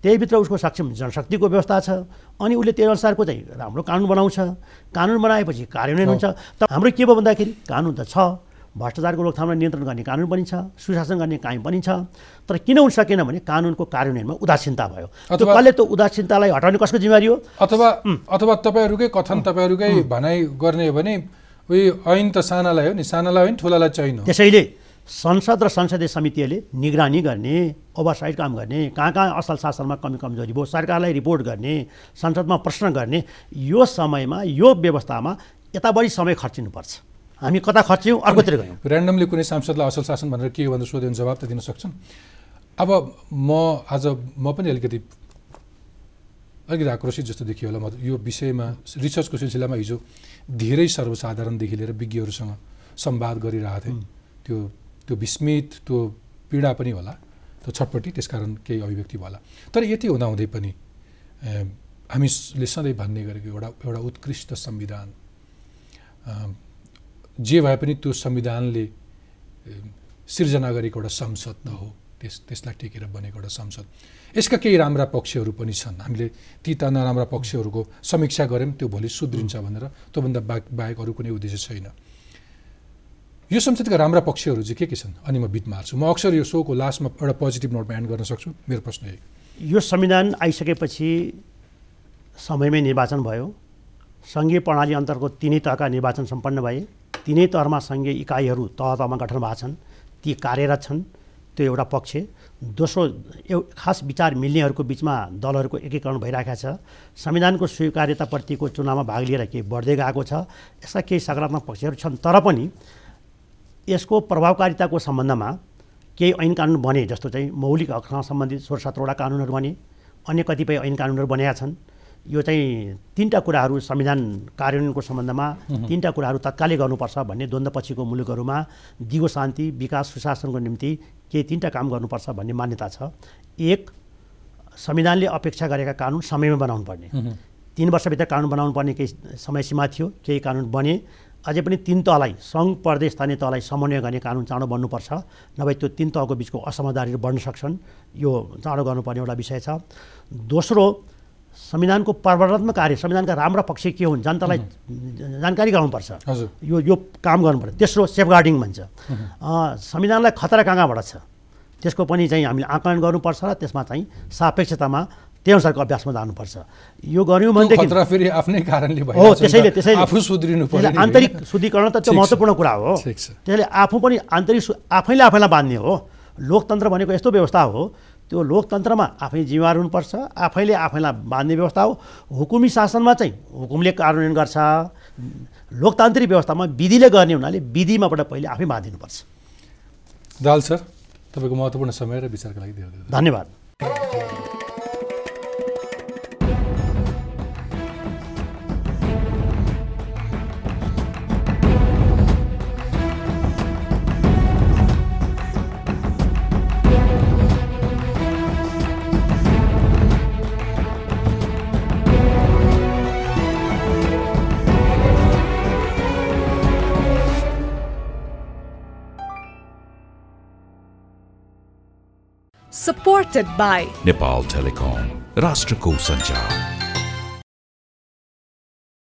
त्यहीभित्र उसको सक्षम जनशक्तिको व्यवस्था छ अनि उसले त्यही अनुसारको चाहिँ राम्रो कानुन बनाउँछ। कानुन बनाएपछि कार्यान्वयन हुन्छ। त हाम्रो के भयो भन्दाखेरि कानुन त छ भ्रष्टाचारको रोकथामलाई नियन्त्रण गर्ने कानुन पनि छ सुशासन गर्ने कायम पनि छ तर किन हुन सकेन भने कानुनको कार्यान्वयनमा उदासीनता भयो। त्यो कसले त्यो उदासीनतालाई हटाउने कसको जिम्मेवारी हो? अथवा अथवा तपाईँहरूकै कथन तपाईँहरूकै भनाइ गर्ने हो भने उयो ऐन त सानालाई हो नि सानालाई हो नि ठुलालाई चाहिनु त्यसैले संसद र संसदीय समितिहरूले निगरानी गर्ने ओभरसाइड काम गर्ने कहाँ कहाँ असल शासनमा कमी कमजोरी भयो सरकारलाई रिपोर्ट गर्ने संसदमा प्रश्न गर्ने यो समयमा यो व्यवस्थामा यता बढी समय खर्चिनुपर्छ। हामी कता खर्च्यौँ अर्कोतिर गयौँ। ऱ्यान्डमली कुनै सांसदलाई असल शासन भनेर के हो भनेर सोध्यो भने जवाब त दिन सक्छन्। अब म आज म पनि अलिकति अलिकति आक्रोशित जस्तो देखियो होला म यो विषयमा रिसर्चको सिलसिलामा हिजो धेरै सर्वसाधारणदेखि लिएर विज्ञहरूसँग संवाद गरिरहेको थिएँ। त्यो त्यो विस्मित त्यो पीडा पनि होला त्यो छटपट्टि त्यसकारण केही अभिव्यक्ति होला। तर यति हुँदाहुँदै पनि हामीले सधैँ भन्ने गरेको एउटा एउटा उत्कृष्ट संविधान जे भए पनि त्यो संविधानले सिर्जना गरेको एउटा संसद त हो त्यस त्यसलाई टेकेर बनेको एउटा संसद। यसका केही राम्रा पक्षहरू पनि छन्। हामीले ती त नराम्रा पक्षहरूको समीक्षा गऱ्यौँ त्यो भोलि सुध्रिन्छ भनेर त्योभन्दा बाहेक बाहेक अरू कुनै उद्देश्य छैन। यो संसदका राम्रा पक्षहरू चाहिँ के के छन्? अनि म बिट मार्छु। म अक्सर यो सोको लास्टमा एउटा पोजिटिभ नोटमा एन्ड गर्न सक्छु। मेरो प्रश्न यही यो संविधान आइसकेपछि समयमै निर्वाचन भयो। सङ्घीय प्रणाली अन्तर्गत तिनै तहका निर्वाचन सम्पन्न भए। तिनै तहमा सङ्घीय इकाइहरू तह तहमा गठन भएको छन्। ती कार्यरत छन्। त्यो एउटा पक्ष। दोस्रो एउ खास विचार मिल्नेहरूको बिचमा दलहरूको एकीकरण भइरहेको छ। संविधानको स्वीकार्यताप्रतिको चुनावमा भाग लिएर केही बढ्दै गएको छ। यसका केही सकारात्मक पक्षहरू छन्। तर पनि यसको प्रभावकारिताको सम्बन्धमा केही ऐन कानुन बने जस्तो चाहिँ मौलिक हकसँग सम्बन्धित सोह्र सत्रवटा कानुनहरू बने अन्य कतिपय ऐन कानुनहरू बनेका छन्। यो चाहिँ तिनवटा कुराहरू संविधान कार्यान्वयनको सम्बन्धमा तिनवटा कुराहरू तत्कालै गर्नुपर्छ भन्ने द्वन्द्वपछिको मुलुकहरूमा दिगो शान्ति विकास सुशासनको निम्ति केही तिनवटा काम गर्नुपर्छ भन्ने मान्यता छ। एक संविधानले अपेक्षा गरेका कानुन समयमा बनाउनु पर्ने तिन वर्षभित्र कानुन बनाउनु पर्ने केही समय सीमा थियो केही कानुन बने। अझै पनि तिन तहलाई सङ्घ प्रदेश स्थानीय तहलाई समन्वय गर्ने कानुन चाँडो बन्नुपर्छ। नभए त्यो तिन तहको बिचको असमझदारीहरू बढ्न सक्छन्। यो चाँडो गर्नुपर्ने एउटा विषय छ। दोस्रो संविधानको प्रवर्तनात्मक कार्य संविधानका राम्रा पक्ष के हुन् जनतालाई जानकारी गराउनुपर्छ। यो यो काम गर्नुपर्छ। तेस्रो सेफगार्डिङ भन्छ। संविधानलाई खतरा कहाँ कहाँबाट छ? त्यसको पनि चाहिँ हामीले आकलन गर्नुपर्छ र त्यसमा चाहिँ सापेक्षतामा त्यही अनुसारको अभ्यासमा जानुपर्छ। यो गऱ्यौँ भनेदेखि फेरि आफ्नै कारणले हो त्यसैले त्यसैले। आफू सुध्रिनु आन्तरिक शुद्धिकरण त त्यो महत्त्वपूर्ण कुरा हो। त्यसैले आफू पनि आन्तरिक आफैले आफैलाई बाँध्ने हो। लोकतन्त्र भनेको यस्तो व्यवस्था हो। त्यो लोकतन्त्रमा आफै जिम्मेवार हुनुपर्छ आफैले आफैलाई बाँध्ने व्यवस्था हो। हुकुमी शासनमा चाहिँ हुकुमले कार्यान्वयन गर्छ। लोकतान्त्रिक व्यवस्थामा विधिले गर्ने हुनाले विधिमाबाट पहिले आफै बाँधिनुपर्छ। दाल सर तपाईँको महत्त्वपूर्ण समय र विचारको लागि धन्यवाद। Supported by Nepal Telecom, Rashtraku Sanchar.